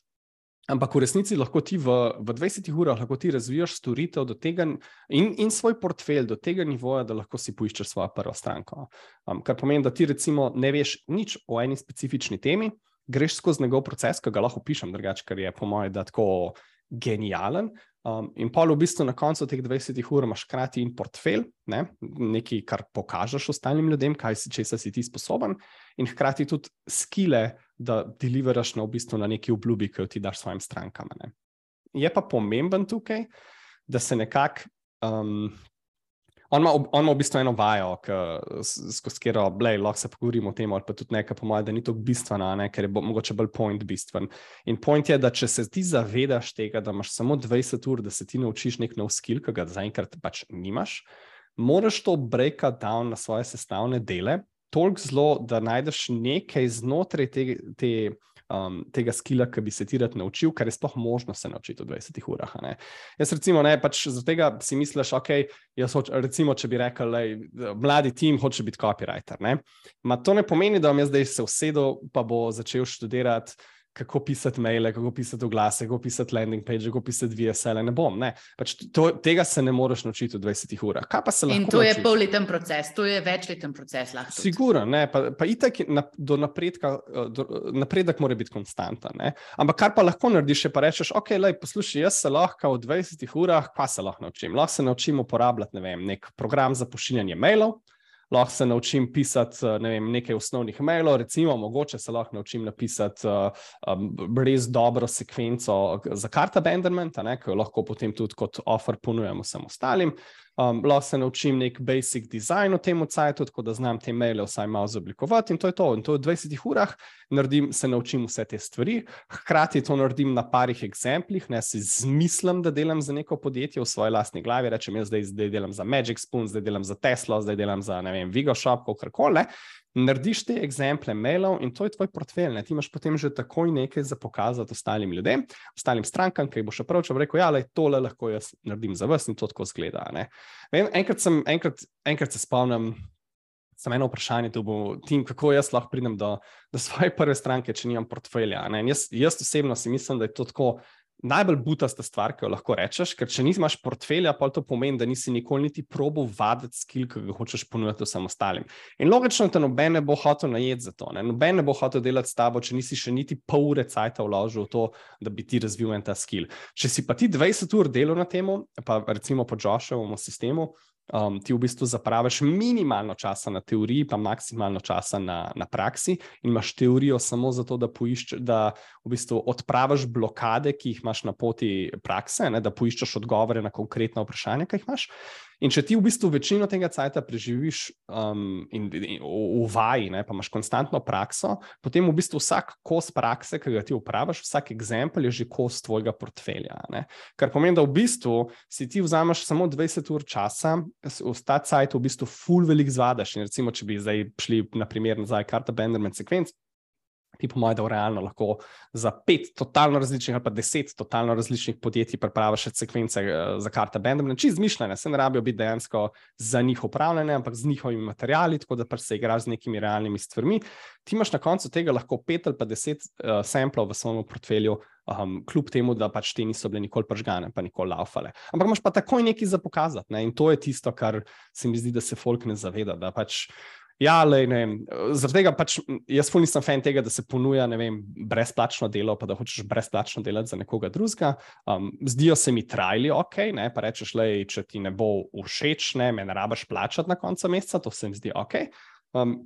Ampak v resnici lahko ti v, v 20 urah lahko ti razvijaš storitev tega in, in svoj portfelj do tega nivoja, da lahko si poiščeš svojo prvo stranko. Um, kar pomeni, da ti recimo ne veš nič o eni specifični temi, greš skozi njegov proces, ki ga lahko pišem, drugače, ker je po mojem, da tako genijalen. Um, in pa v bistvu na koncu teh 20 ur imaš hkrati in portfelj, ne? nekaj, kar pokažeš ostalim ljudem, kaj si, če si ti sposoben, in hkrati tudi skile, da deliveraš na, v bistvu na neki obljubi, ki jo ti daš svojim strankam. Ne? Je pa pomemben tukaj, da se nekako um, On ima, on ima v bistvu eno vajo, skozi katero lahko se pogovorimo o tem, ali pa tudi nekaj, po mojem, da ni to bistveno, ne, ker je bo, mogoče bolj point bistven. In point je, da če se ti zavedaš tega, da imaš samo 20 ur, da se ti naučiš nek nov skill, ki ga zaenkrat pač nimaš, moraš to breakati down na svoje sestavne dele, toliko zelo, da najdeš nekaj znotraj te. te um, tega skila, ki bi se ti rad naučil, kar je sploh možno se naučiti v 20 urah. Ne? Jaz, recimo, ne, pač zaradi tega si misliš, ok, jaz hoč, recimo, če bi rekel, da mladi tim hoče biti copywriter. Ma to ne pomeni, da bom jaz zdaj se usedel, pa bo začel študirati. Kako pisati maile, kako pisati oglase, kako pisati landing page, kako pisati VSL. Ne bom, ne. Pač to, tega se ne moreš naučiti v 20 urah. In to je polleten proces, to je večleten proces. Sigurno, ne. Pa, pa itak na, do napredka, do, napredek mora biti konstanten. Ne. Ampak kar pa lahko narediš, je pa rečeš, ok, lej, poslušaj, jaz se lahko v 20 urah, pa se lahko naučim. Lahko se naučim uporabljati ne vem, nek program za pošiljanje mailov lahko se naučim pisati eh, ne vem, nekaj osnovnih mailov, recimo, mogoče se lahko naučim napisati um, res dobro sekvenco za kart abandonment, ki jo lahko potem tudi kot offer ponujemo vsem ostalim. Um, lahko se naučim nek basic design v tem cajtu, tako da znam te maile vsaj malo zoblikovati in to je to. In to v 20 urah naredim, se naučim vse te stvari, hkrati to naredim na parih eksemplih, ne si zmislim, da delam za neko podjetje v svoji lastni glavi, rečem jaz zdaj, zdaj delam za Magic Spoon, zdaj delam za Tesla, zdaj delam za ne vem, Vigo Shop, kakorkoli narediš te eksemple mailov in to je tvoj portfelj. Ne? Ti imaš potem že takoj nekaj za pokazati ostalim ljudem, ostalim strankam, ki boš prav če rekel, ja, le tole lahko jaz naredim za vas in to tako zgleda. Vem, enkrat, sem, enkrat, enkrat se spomnim. Samo eno vprašanje, tu bo tim, kako jaz lahko pridem do, do svoje prve stranke, če nimam portfelja. Jaz, jaz osebno si mislim, da je to tako najbolj butasta stvar, ki jo lahko rečeš, ker če nimaš portfelja, pa to pomeni, da nisi nikoli niti probo vaditi skil, ki ga hočeš ponuditi vsem ostalim. In logično, da noben ne bo hotel najeti za to, ne? noben ne bo hotel delati s tabo, če nisi še niti pol ure cajta vložil v to, da bi ti razvil en ta skil. Če si pa ti 20 ur delal na tem, pa recimo po Joshevem sistemu, um, ti v bistvu zapraviš minimalno časa na teoriji, pa maksimalno časa na, na praksi, in imaš teorijo samo zato, da, poišč, da v bistvu odpraviš blokade, ki jih imaš na poti prakse, ne, da poiščeš odgovore na konkretna vprašanja, ki jih imaš. In če ti v bistvu večino tega cajta preživiš um, in, in, v, v vaji, ne, pa imaš konstantno prakso, potem v bistvu vsak kos prakse, ki ga ti upraviš, vsak eksempel je že kos tvojega portfelja. Ne. Kar pomeni, da v bistvu si ti vzameš samo 20 ur časa, ta cajt v bistvu full velik zvadaš. In recimo, če bi zdaj šli na primer nazaj, karta Benderman sekvenc, ti po mojem, da realno lahko za pet totalno različnih ali pa deset totalno različnih podjetij pripraviš sekvence uh, za karte Benjamin, čez zmišljene, se ne rabijo biti dejansko za njih upravljene, ampak z njihovimi materiali, tako da pač se igraš z nekimi realnimi stvarmi. Ti imaš na koncu tega lahko pet ali pa deset uh, samplov v svojem portfelju. Um, kljub temu, da pač ti niso bile nikoli pržgane, pa nikoli laufale. Ampak imaš pa takoj nekaj za pokazati. Ne? In to je tisto, kar se mi zdi, da se folk ne zaveda. Da pač Ja, lej, ne vem. Zaradi tega pač jaz nisem fan tega, da se ponuja vem, brezplačno delo, pa da hočeš brezplačno delati za nekoga drugega. Um, zdijo se mi trajli ok, ne? pa rečeš, le, če ti ne bo všeč, ne, me ne rabaš plačati na koncu meseca, to se mi zdi ok. Um,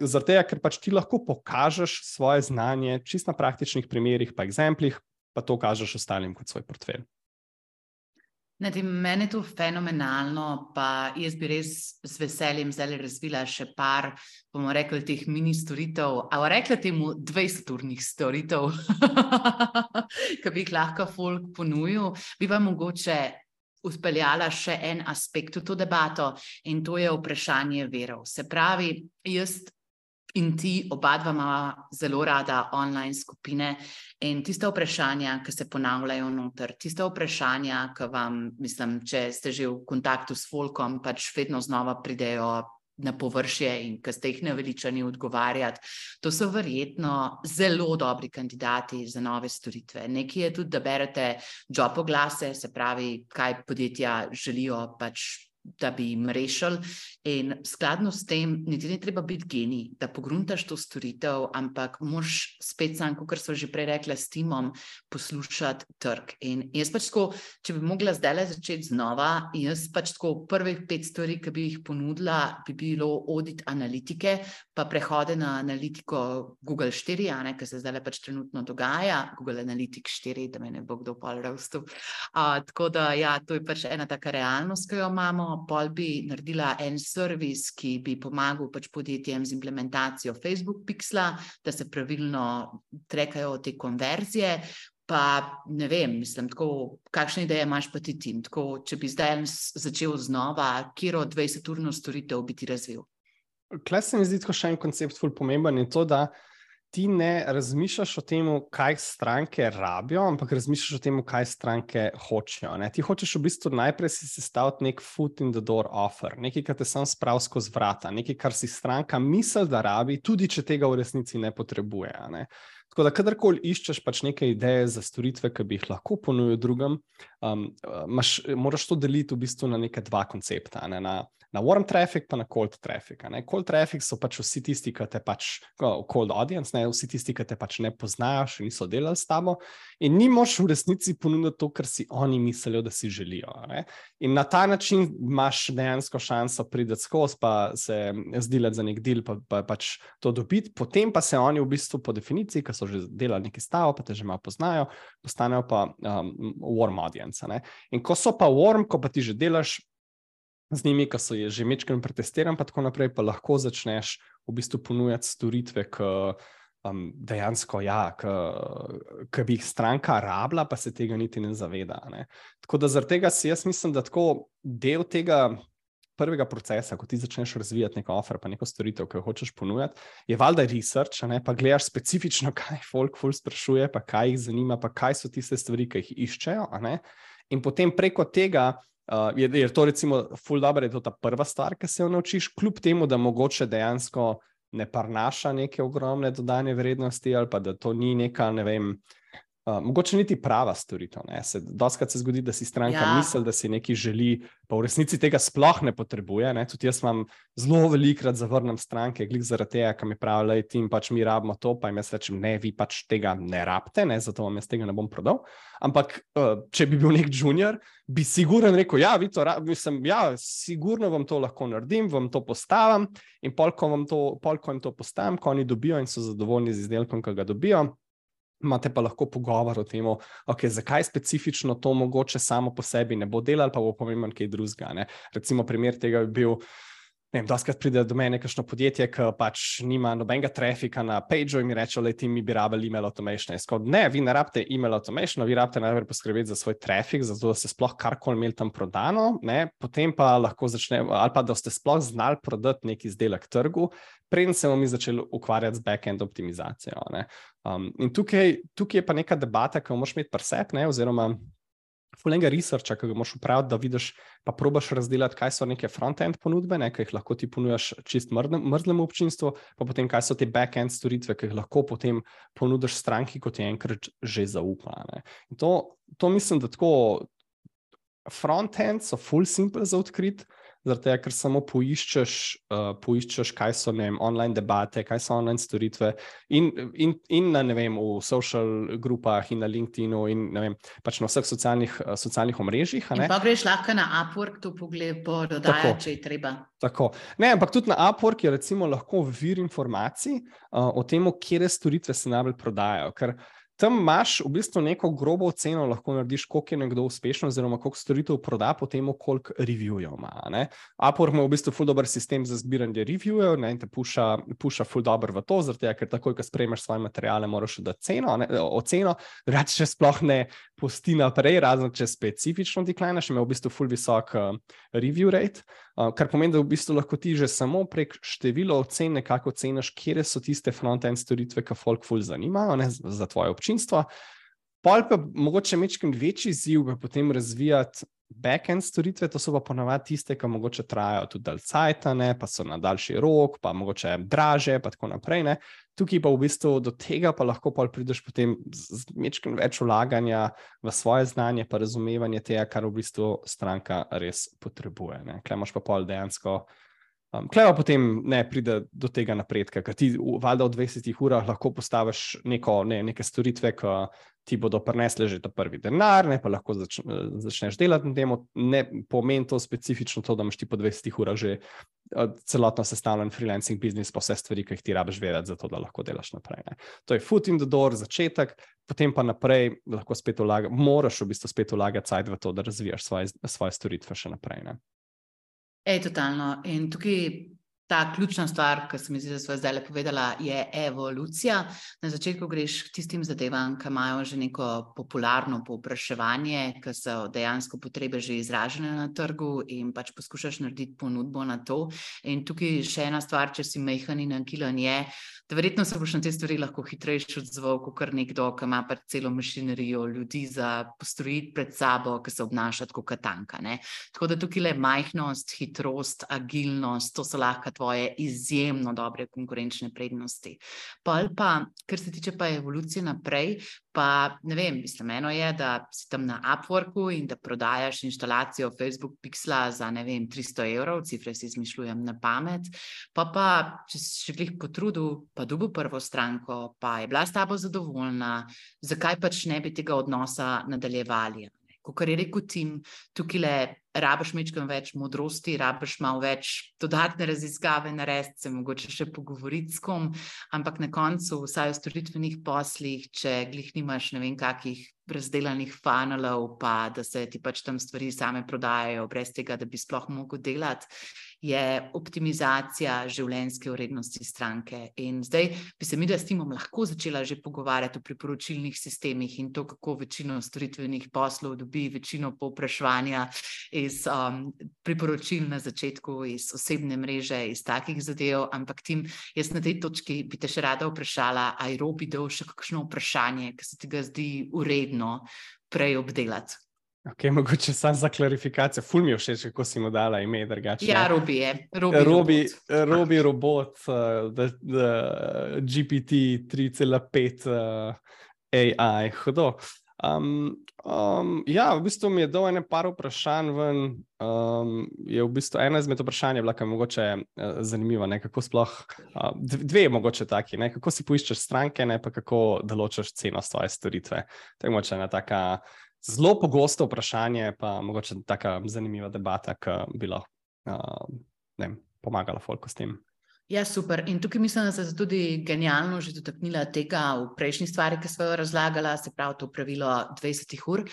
zaradi tega, ker pač ti lahko pokažeš svoje znanje čist na praktičnih primerih, pa eksemplih, pa to kažeš ostalim kot svoj portfelj. Ne, ti, meni je to fenomenalno, pa jaz bi res z veseljem zdaj razvila še par, bomo rekli, teh mini storitev, ali rekla temu 20-urnih storitev, ki bi jih lahko folk ponudil, bi pa mogoče uspeljala še en aspekt v to debato in to je vprašanje verov. Se pravi, jaz in ti oba dva ima zelo rada online skupine in tiste vprašanja, ki se ponavljajo noter, tiste vprašanja, ki vam, mislim, če ste že v kontaktu s Folkom, pač vedno znova pridejo na površje in ki ste jih naveličani odgovarjati. To so verjetno zelo dobri kandidati za nove storitve. Nekje je tudi, da berete job oglase, se pravi, kaj podjetja želijo pač da bi jim rešili. In skladno s tem, niti ne treba biti genij, da pogruntaš to storitev, ampak moš spet, sam, kot so že prej rekli, s timom poslušati trg. In jaz pač tako, če bi mogla zdaj začeti znova, jaz pač tako prvih pet stvari, ki bi jih ponudila, bi bilo audit analitike, pa prehode na analitiko Google 4, ne, kar se zdaj pač trenutno dogaja, Google Analytics 4, da me ne bo kdo pol ravstu. Tako da, ja, to je pač ena taka realnost, ki jo imamo pol bi naredila en servis, ki bi pomagal pač podjetjem z implementacijo Facebook Pixla, da se pravilno trekajo te konverzije. Pa ne vem, mislim, tako, kakšne ideje imaš pa ti tim? Tako, če bi zdaj začel znova, kjer od 20-urno storitev bi ti razvil? Klej se mi zdi, da je še en koncept, zelo pomemben in to, da ti ne razmišljaš o tem, kaj stranke rabijo, ampak razmišljaš o tem, kaj stranke hočejo. Ne? Ti hočeš v bistvu najprej si sestaviti nek foot in the door offer, nekaj, kar te sam spravi skozi vrata, nekaj, kar si stranka misli, da rabi, tudi če tega v resnici ne potrebuje. Ne? Tako da, kadarkoli iščeš pač neke ideje za storitve, ki bi jih lahko ponudil drugim, um, maš, moraš to deliti v bistvu na neke dva koncepta. Ne? Na, na warm traffic, pa na cold traffic. Ne? Cold traffic so pač vsi tisti, ki te pač, cold audience, ne? vsi tisti, ki te pač ne poznajo, še niso delali s tabo in ni moš v resnici ponuditi to, kar si oni mislijo, da si želijo. Ne? In na ta način imaš dejansko šanso priti skozi, pa se zdilati za nek del, pa, pa pač to dobiti, potem pa se oni v bistvu po definiciji, ki so že delali neki stav, pa te že malo poznajo, postanejo pa um, warm audience. Ne? In ko so pa warm, ko pa ti že delaš z njimi, ki so že večkrat pretestirani, pa tako naprej, pa lahko začneš v bistvu ponujati storitve, ki um, dejansko, ja, ki bi jih stranka rabila, pa se tega niti ne zaveda. Ne. Tako da zaradi tega si jaz mislim, da tako del tega. Prvega procesa, ko ti začneš razvijati neko offer, pa neko storitev, ki jo hočeš ponuditi, je valjda research, ne, pa gledaš specifično, kaj folk ful sprašuje, pa kaj jih zanima, pa kaj so tiste stvari, ki jih iščejo. In potem preko tega Uh, je, je to, recimo, full dobro, je to ta prva stvar, ki se jo naučiš, kljub temu, da mogoče dejansko ne prinaša neke ogromne dodane vrednosti, ali pa da to ni neka, ne vem, uh, mogoče niti prava storitev. Doskrat se zgodi, da si stranka ja. misli, da si nekaj želi, pa v resnici tega sploh ne potrebuje. Ne? Tudi jaz vam zelo velikokrat zavrnem stranke, glik zaradi tega, ki mi pravijo, da jim pač mi rabimo to, pa jim jaz rečem, ne, vi pač tega ne rabite, ne? zato vam jaz tega ne bom prodal. Ampak, uh, če bi bil nek junior, bi sigurno rekel, ja, vi to rabite, ja, sigurno vam to lahko naredim, vam to postavim in polko jim to, polko to postavim, ko oni dobijo in so zadovoljni z izdelkom, ki ga dobijo. Imate pa lahko pogovor o tem, okay, zakaj specifično to mogoče samo po sebi ne bo delalo, pa bo pomemben kaj drugega. Recimo, primer tega bi bil, Ne vem, doskrat pride do mene kakšno podjetje, ki pač nima nobenega trafika na pageu in mi reče, da ti mi bi rabili email automation. Skod, ne, vi ne rabite email automation, vi rabite najprej poskrbeti za svoj trafik, zato da ste sploh karkoli imeli tam prodano, ne? potem pa lahko začnemo, ali pa da ste sploh znali prodati neki izdelek trgu, preden se bomo mi začeli ukvarjati z back-end optimizacijo. Um, in tukaj, tukaj je pa neka debata, ki jo moraš imeti presep, oziroma fulenga researcha, ki ga moš upraviti, da vidiš, pa probaš razdeliti, kaj so neke front-end ponudbe, ne, ki jih lahko ti ponujaš čist mrzlemu občinstvu, pa potem kaj so te back-end storitve, ki jih lahko potem ponudiš stranki, kot je enkrat že zaupala. To, to mislim, da tako front-end so full simple za odkriti zato ker samo poiščeš, uh, poiščeš, kaj so vem, online debate, kaj so online storitve, in, in, in na, vem, v social grupah, in na LinkedIn-u, in vem, pač na vseh socialnih, uh, socialnih omrežjih. Pa greš lahko na Upwork, to pogled, pododaja, če je treba. Tako. Ne, ampak tudi na Upwork je lahko vir informacij uh, o tem, kje storitve se najbolj prodajajo. Ker tam imaš v bistvu neko grobo oceno, lahko narediš, koliko je nekdo uspešen, oziroma koliko storitev proda, potem koliko reviewjev ima. Apor ima v bistvu ful dobr sistem za zbiranje reviewjev ne, in te puša, puša ful dobr v to, zato ker takoj, ko sprejmeš svoje materiale, moraš dati ceno, ne, oceno, reči, če sploh ne pusti naprej, razen če specifično deklineš, ima v bistvu ful visok uh, review rate. Uh, kar pomeni, da v bistvu lahko ti že samo prek števila ocen nekako oceniš, kje so tiste front-end storitve, ki folk ful zanimajo ne, za tvoje občinstvo. Pol pa mogoče mečkim večji ziv, pa potem razvijati back-end storitve, to so pa ponovadi tiste, ki mogoče trajajo tudi dalj cajta, pa so na daljši rok, pa mogoče draže, pa tako naprej. Ne. Tukaj pa v bistvu do tega pa lahko pol prideš potem z mečkim več vlaganja v svoje znanje, pa razumevanje tega, kar v bistvu stranka res potrebuje. Klej imaš pa pol dejansko. Um, Klej pa potem ne pride do tega napredka, ker ti valjda v 20 urah lahko postaviš neko, ne, neke storitve, ki ti bodo prinesle že ta prvi denar, ne pa lahko zač, začneš delati na tem. Ne pomeni to specifično to, da imaš ti po 20 urah že uh, celotno sestavljen freelancing biznis, pa vse stvari, ki jih ti rabiš vedeti, zato da lahko delaš naprej. Ne. To je foot in the door, začetek, potem pa naprej lahko spet vlagaš, moraš v bistvu spet vlagati cajt v to, da razvijaš svoje, svoje storitve še naprej. Ne. Ej, totalno. In tukaj ta ključna stvar, ki sem jih zdaj le povedala, je evolucija. Na začetku greš k tistim zadevam, ki imajo že neko popularno povpraševanje, ki so dejansko potrebe že izražene na trgu in pač poskušaš narediti ponudbo na to. In tukaj še ena stvar, če si mehen in ankilan je da verjetno se boš na te stvari lahko hitrejši odzval, kot nekdo, ki ima pač celo mašinerijo ljudi za postrojiti pred sabo, ki se obnaša kot katanka. Ne? Tako da tukaj le majhnost, hitrost, agilnost, to so lahko tvoje izjemno dobre konkurenčne prednosti. Pa, pa kar se tiče pa evolucije naprej, pa ne vem, mislim, eno je, da si tam na Upworku in da prodajaš instalacijo Facebook Pixla za ne vem, 300 evrov, cifre si izmišljujem na pamet. Pa pa, če si še glih potrudil, pa dubu prvo stranko, pa je bila s tabo zadovoljna, zakaj pač ne bi tega odnosa nadaljevali? Kot je rekel Tim, tukaj le rabiš mečkam več modrosti, rabiš malo več dodatne raziskave narediti, se mogoče še pogovoriti s kom, ampak na koncu, vsaj v storitvenih poslih, če glih nimaš ne vem kakih razdelanih funnelov, pa da se ti pač tam stvari same prodajajo, brez tega, da bi sploh mogel delati, je optimizacija življenjske vrednosti stranke. In zdaj bi se mi, da s timom lahko začela že pogovarjati o priporočilnih sistemih in to, kako večino storitvenih poslov dobi večino povpraševanja iz um, priporočil na začetku, iz osebne mreže, iz takih zadev. Ampak tim, jaz na tej točki bi te še rada vprašala, aj robi dol še kakšno vprašanje, ki se ti ga zdi uredno prej obdelati. Okay, mogoče samo za klarifikacijo, ful mi je všeč, kako si mu dala ime. Drugače. Ja, Robi je. Robi, Robi, Robi robot, uh, the, the GPT 3,5 uh, AI, hodo. Um, um, ja, v bistvu mi je dal ene par vprašanj ven. Um, je v bistvu ena izmed vprašanj bila, kaj mogoče uh, zanimiva, ne, kako sploh, uh, dve je mogoče taki, ne, kako si poiščeš stranke, ne pa kako določaš ceno svoje storitve. To je mogoče ena taka zelo pogosto vprašanje, pa mogoče tako zanimiva debata, ki bi lahko uh, pomagala Folku s tem. Ja, super. In tukaj mislim, da se je tudi genialno že dotaknila tega v prejšnji stvari, ki smo jo razlagali, se pravi to pravilo 20 ur.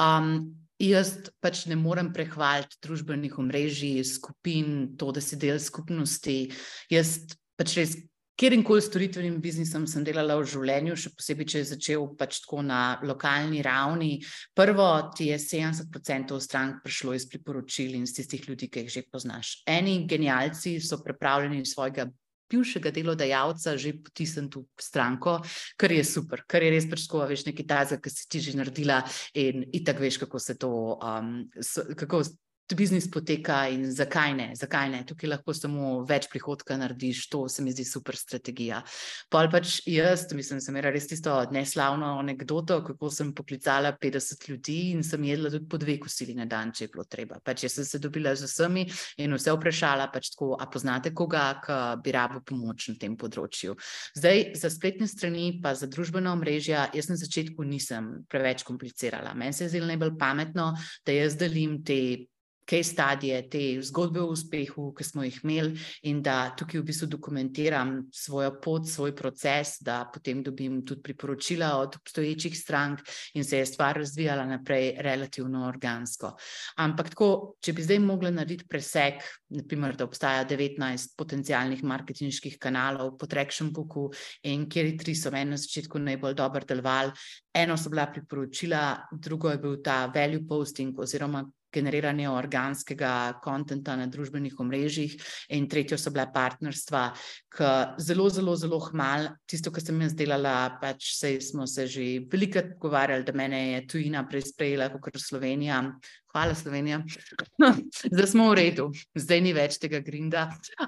Um, jaz pač ne morem prehvaliti družbenih omrežij, skupin, to, da si del skupnosti. Jaz pač res Kjer koli storitvenim biznisom sem delala v življenju, še posebej, če je začel pač tako na lokalni ravni. Prvo ti je 70% strank prišlo iz priporočil in iz tistih ljudi, ki jih že poznaš. Eni genialci so pripravljeni svojega bivšega delodajalca že potisniti v stranko, kar je super, kar je res prečko, veš, nekaj tazga, ki si ti že naredila in itak veš, kako se to, um, kako biznis poteka in zakaj ne, zakaj ne. Tukaj lahko samo več prihodka narediš, to se mi zdi super strategija. Pol pač jaz, mislim, sem imela res tisto neslavno anegdoto, kako sem poklicala 50 ljudi in sem jedla tudi po dve kosili na dan, če je bilo treba. Pač jaz sem se dobila z vsemi in vse vprašala, pač tako, a poznate koga, ki bi rabo pomoč na tem področju. Zdaj, za spletne strani, pa za družbena omrežja, jaz na začetku nisem preveč komplicirala. Meni se je zdelo najbolj pametno, da jaz delim te kaj stadije, te zgodbe o uspehu, ki smo jih imeli, in da tukaj v bistvu dokumentiram svojo pot, svoj proces, da potem dobim tudi priporočila od obstoječih strank in se je stvar razvijala naprej relativno organsko. Ampak tako, če bi zdaj mogla narediti presek, naprimer, da obstaja 19 potencijalnih marketinških kanalov po Traction Booku in kjer tri so meni na začetku najbolj dobro delovali, eno so bila priporočila, drugo je bil ta value posting oziroma generiranje organskega konta na družbenih omrežjih, in tretjo so bile partnerstva, ki zelo, zelo, zelo hmal, tisto, kar sem jaz delala, pač se smo se že velikokrat pogovarjali, da me je tujina prej sprejela kot Slovenija, Hvala, Slovenija. Zdaj smo v redu, zdaj ni več tega grinda.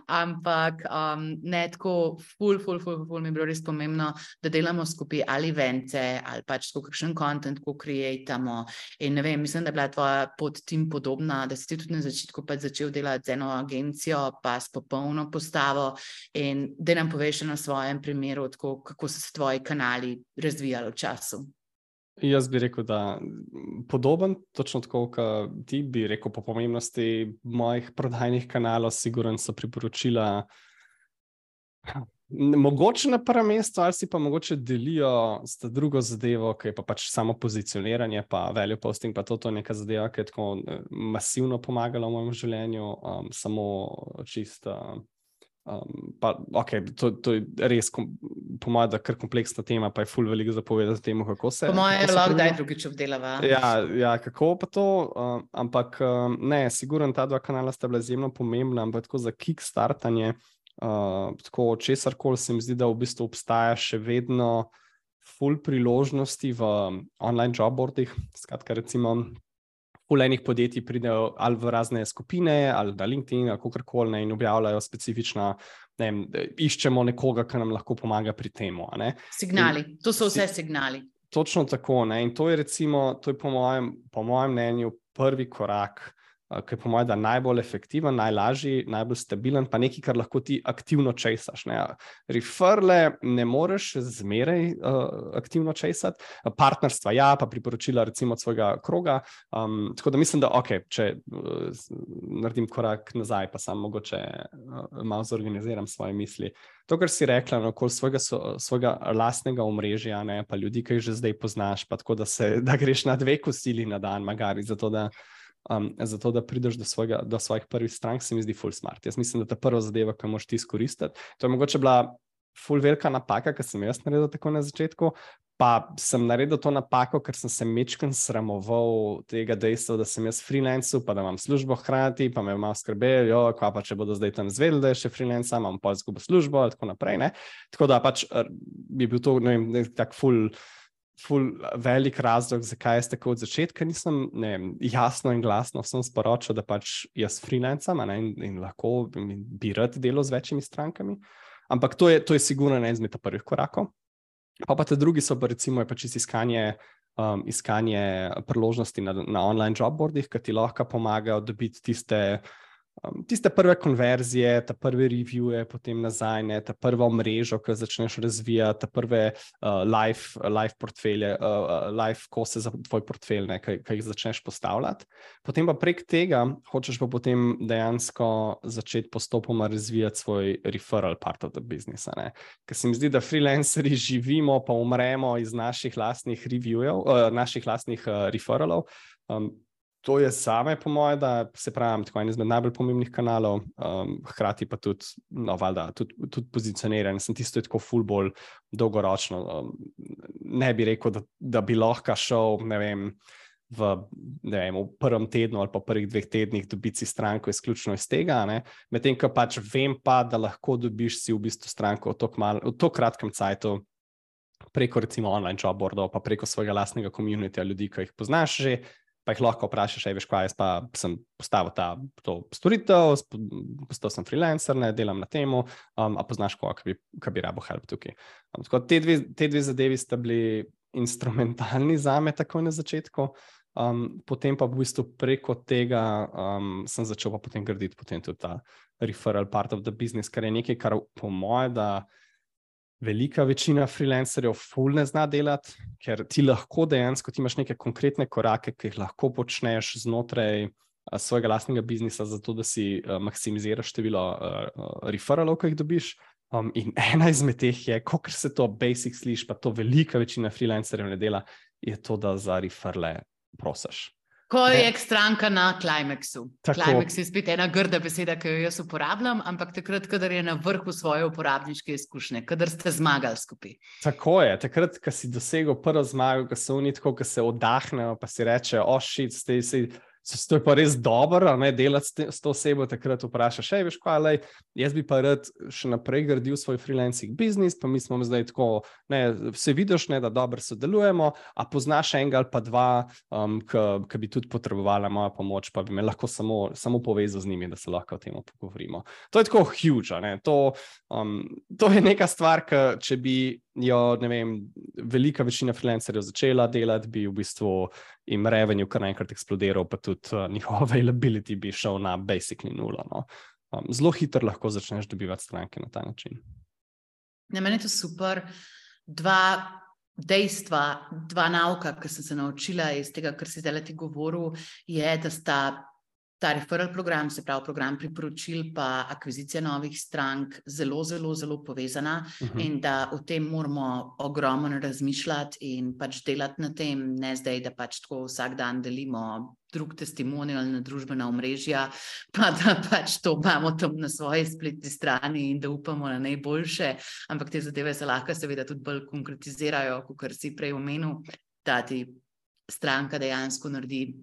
Ampak um, ne tako, ful, ful, ful, ful, mi je bilo res pomembno, da delamo skupaj ali vence, ali pač kakšen kontent, ko kreiramo. In ne vem, mislim, da je bila tvoja pot tim podobna, da si tudi na začetku pač začel delati z eno agencijo, pa s popolno postavo. In da nam poveš na svojem primeru, tako, kako so se tvoji kanali razvijali v času. Jaz bi rekel, da je podoben, točno tako, kot ti bi rekel, po pomembnosti mojih prodajnih kanalov, sigurno so priporočila. Mogoče na prvem mestu, ali si pa mogoče delijo s drugo zadevo, ki je pa pač samo pozicioniranje, pa value posting, pa to, to je neka zadeva, ki je tako eh, masivno pomagala v mojem življenju, um, samo čisto. Uh, Um, pa, okay, to, to je res, po mojem, da kar kompleksna tema, pa je ful veliko zapovedati temu, kako se. Po mojem, je lahko, da je drugič obdelava. Ja, ja, kako pa to? Um, ampak um, ne, sigurno ta dva kanala sta bila izjemno pomembna, ampak tako za kickstartanje, uh, tako česar koli se mi zdi, da v bistvu obstaja še vedno ful priložnosti v online jobboardih. Skratka, recimo, Fulejnih podjetij pridejo ali v razne skupine, ali na LinkedIn, ali kako koli in objavljajo specifična. Ne vem, iščemo nekoga, ki nam lahko pomaga pri tem. Signali, in, to so vse signali. Točno tako. Ne? In to je, recimo, to je po, mojem, po mojem mnenju prvi korak ki je po mojem najbolj efektiven, najlažji, najbolj stabilen, pa nekaj, kar lahko ti aktivno česaš. Referle ne moreš zmeraj uh, aktivno česati, partnerstva ja, pa priporočila recimo od svojega kroga. Um, tako da mislim, da ok, če uh, naredim korak nazaj, pa samo mogoče uh, malo zorganiziram svoje misli. To, kar si rekla, no, okoli svojega, svojega lastnega omrežja, ne, pa ljudi, ki jih že zdaj poznaš, pa tako, da, se, da greš na dve kosili na dan, magari, zato da um, zato da prideš do, svojega, do svojih prvih strank, se mi zdi full smart. Jaz mislim, da ta prva zadeva, ki moš ti izkoristiti, to je mogoče bila full velika napaka, ki sem jaz naredil tako na začetku. Pa sem naredil to napako, ker sem se mečken sramoval tega dejstva, da sem jaz freelancer, pa da imam službo hkrati, pa me malo skrbijo, kva pa če bodo zdaj tam zvedeli, da je še freelancer, imam pa izgubo službo in tako naprej. Ne? Tako da pač bi bil to, ne vem, tak full ful velik razlog, zakaj jaz tako od začetka nisem ne, jasno in glasno vsem sporočil, da pač jaz freelancam in, in lahko bi rad delal z večjimi strankami. Ampak to je, to je sigurno en izmed prvih korakov. Pa pa te drugi so pa recimo pač iskanje, um, iskanje priložnosti na, na online jobboardih, ki ti lahko pomagajo dobiti tiste. Um, tiste prve konverzije, ta prve revije, potem nazaj, ne, ta prva mreža, ki začneš razvijati, ta prve uh, live, live portfelje, uh, uh, live kose za tvoj portfelj, ki jih začneš postavljati. Potem pa prek tega hočeš pa potem dejansko začeti postopoma razvijati svoj referral part of the business. Ker se mi zdi, da freelanceri živimo, pa umremo iz naših lastnih revijev, uh, naših lastnih uh, referralov. Um, to je same, po mojem, da se pravi, tako en izmed najbolj pomembnih kanalov, um, hkrati pa tudi, no, valjda, tudi, tudi pozicioniran. Sem tisto tako full bolj dolgoročno. Um, ne bi rekel, da, da bi lahko šel, ne vem. V, vem, v prvem tednu ali pa prvih dveh tednih dobiti si stranko izključno iz tega, medtem ko pač vem, pa, da lahko dobiš si v bistvu stranko v tako kratkem cajtu preko recimo online jobboardov, pa preko svojega lastnega komunitija ljudi, ki jih poznaš že, pa jih lahko vprašaš, veš, kaj jaz pa sem postavil ta storitev, postal sem freelancer, ne delam na tem, um, a poznaš koga, ki bi, bi rabo help tukaj. Um, tako, te, dve, te dve zadevi sta bili instrumentalni za me takoj na začetku. Um, potem pa v bistvu preko tega um, sem začel pa potem graditi potem tudi ta referral part of the business, kar je nekaj, kar po mojem, da velika večina freelancerjev ful ne zna delati, ker ti lahko dejansko ti imaš neke konkretne korake, ki jih lahko počneš znotraj svojega lastnega biznisa, zato da si uh, maksimiziraš število uh, referralov, ki jih dobiš. Um, in ena izmed teh je, kot se to basic sliši, pa to velika večina freelancerjev ne dela, je to, da za referle prosiš. Ko je stranka na Climaxu. Climax je spet ena grda beseda, ki jo jaz uporabljam, ampak takrat, kadar je na vrhu svoje uporabniške izkušnje, kadar ste zmagali skupaj. Tako je, takrat, ko si dosegel prvo zmago, ko so oni tako, ko se oddahnejo, pa si reče, ošit, ste si to je pa res dobro, ne delati s to osebo, takrat vprašaš, še veš, kaj je. Jaz bi pa rad še naprej gradil svoj freelancing biznis, pa mi smo zdaj tako, ne, vse vidiš, ne, da dobro sodelujemo, a poznaš enega ali pa dva, um, ki bi tudi potrebovala moja pomoč, pa bi me lahko samo, samo povezal z njimi, da se lahko o tem pogovorimo. To je tako huge, to, um, to je neka stvar, ki če bi jo, vem, velika večina freelancerjev začela delati, bi v bistvu jim revenue kar naenkrat eksplodiral, pa tudi uh, njihov availability bi šel na basically nula. No. Um, zelo hitro lahko začneš dobivati stranke na ta način. Ne, meni je to super. Dva dejstva, dva nauka, ki sem se naučila iz tega, kar si zdaj ti govoril, je, da sta ta referral program, se pravi program priporočil, pa akvizicija novih strank, zelo, zelo, zelo povezana uh mhm. -huh. in da o tem moramo ogromno razmišljati in pač delati na tem, ne zdaj, da pač tako vsak dan delimo. Drug testimonial na družbena omrežja, pa da pač to imamo tam na svoji spletni strani in da upamo na najboljše, ampak te zadeve se lahko, seveda, tudi bolj konkretizirajo, kot si prej omenil, da ti stranka dejansko naredi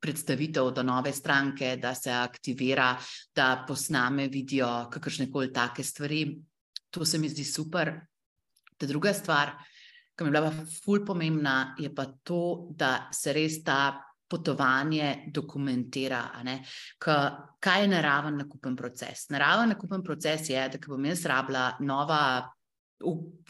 predstavitev do nove stranke, da se aktivira, da posname vidijo kakršne koli take stvari. To se mi zdi super. Ta druga stvar, ki mi je bila ful pomembna, je pa to, da se res ta potovanje dokumentira. Kaj je naraven nakupen proces? Naraven nakupen proces je, da bom jaz rabila nova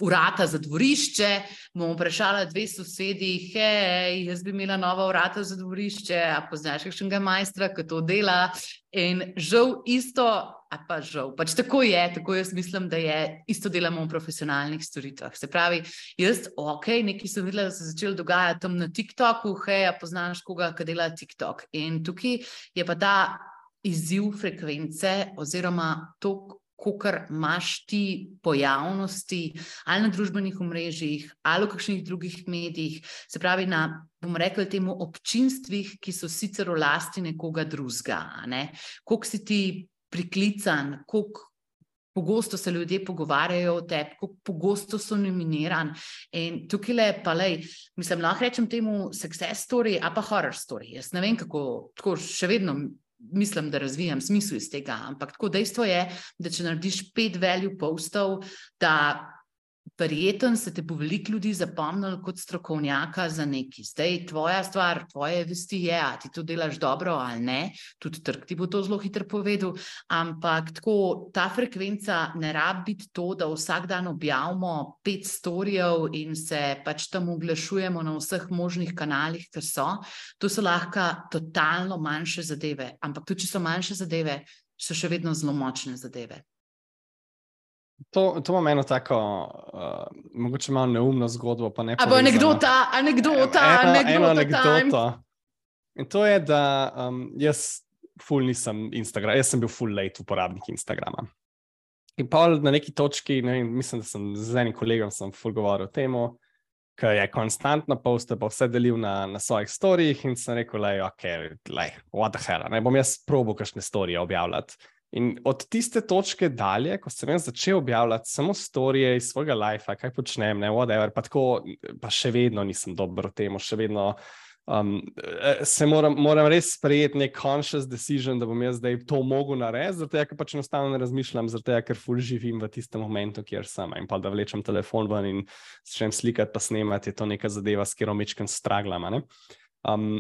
urata za dvorišče, bom vprašala dve sosedi, hej, jaz bi imela nova urata za dvorišče, a poznaš kakšnega majstra, ki to dela. In žal isto, a pa žal, pač tako je, tako jaz mislim, da je, isto delamo v profesionalnih storitvah. Se pravi, jaz, ok, nekaj sem videla, da se je začelo dogajati tam na TikToku, hej, a poznaš koga, ki dela TikTok. In tukaj je pa ta izziv frekvence oziroma to, kar imaš ti pojavnosti ali na družbenih omrežjih ali v kakšnih drugih medijih, se pravi na, bomo rekli, temu občinstvih, ki so sicer v lasti nekoga drugega. Ne? Koliko si ti priklican, koliko pogosto se ljudje pogovarjajo o tebi, kako pogosto so nominirani. In tukaj le, pa le, mislim, lahko rečem temu success story, a pa horror story. Jaz ne vem, kako, tako še vedno mislim, da razvijam smisel iz tega. Ampak tako dejstvo je, da če narediš pet value postov, da verjetno se te bo veliko ljudi zapomnilo kot strokovnjaka za neki. Zdaj, tvoja stvar, tvoje vesti je, a ti to delaš dobro ali ne, tudi trg ti bo to zelo hitro povedal. Ampak tako ta frekvenca ne rabi biti to, da vsak dan objavimo pet storijev in se pač tam oglašujemo na vseh možnih kanalih, ker so. To so lahko totalno manjše zadeve, ampak tudi če so manjše zadeve, so še vedno zelo močne zadeve. To, to ima eno tako, uh, mogoče malo neumno zgodbo. Ali bo anekdota, anekdota, eno anekdota. In to je, da um, jaz ful nisem Instagram, jaz sem bil full late uporabnik Instagrama. In pa na neki točki, ne, mislim, da sem z enim kolegom ful govoril o tem, ki je konstantno poste, pa vse delil na, na svojih storijih in sem rekel, da je ok, lej, what the hell, ne bom jaz probo kakšne storije objavljati. In od tiste točke dalje, ko sem začel objavljati samo storije iz svojega life, kaj počnem, ne, whatever, pa tako, pa še vedno nisem dober v tem, še vedno um, se moram, moram res sprejeti nek conscious decision, da bom jaz zdaj to mogel narediti, zato ker pač enostavno ne razmišljam, zato ker ful živim v tistem momentu, kjer sem. In pa da vlečem telefon ven in začnem slikati, pa snemati, je to neka zadeva, s katero mečkam straglam. Um,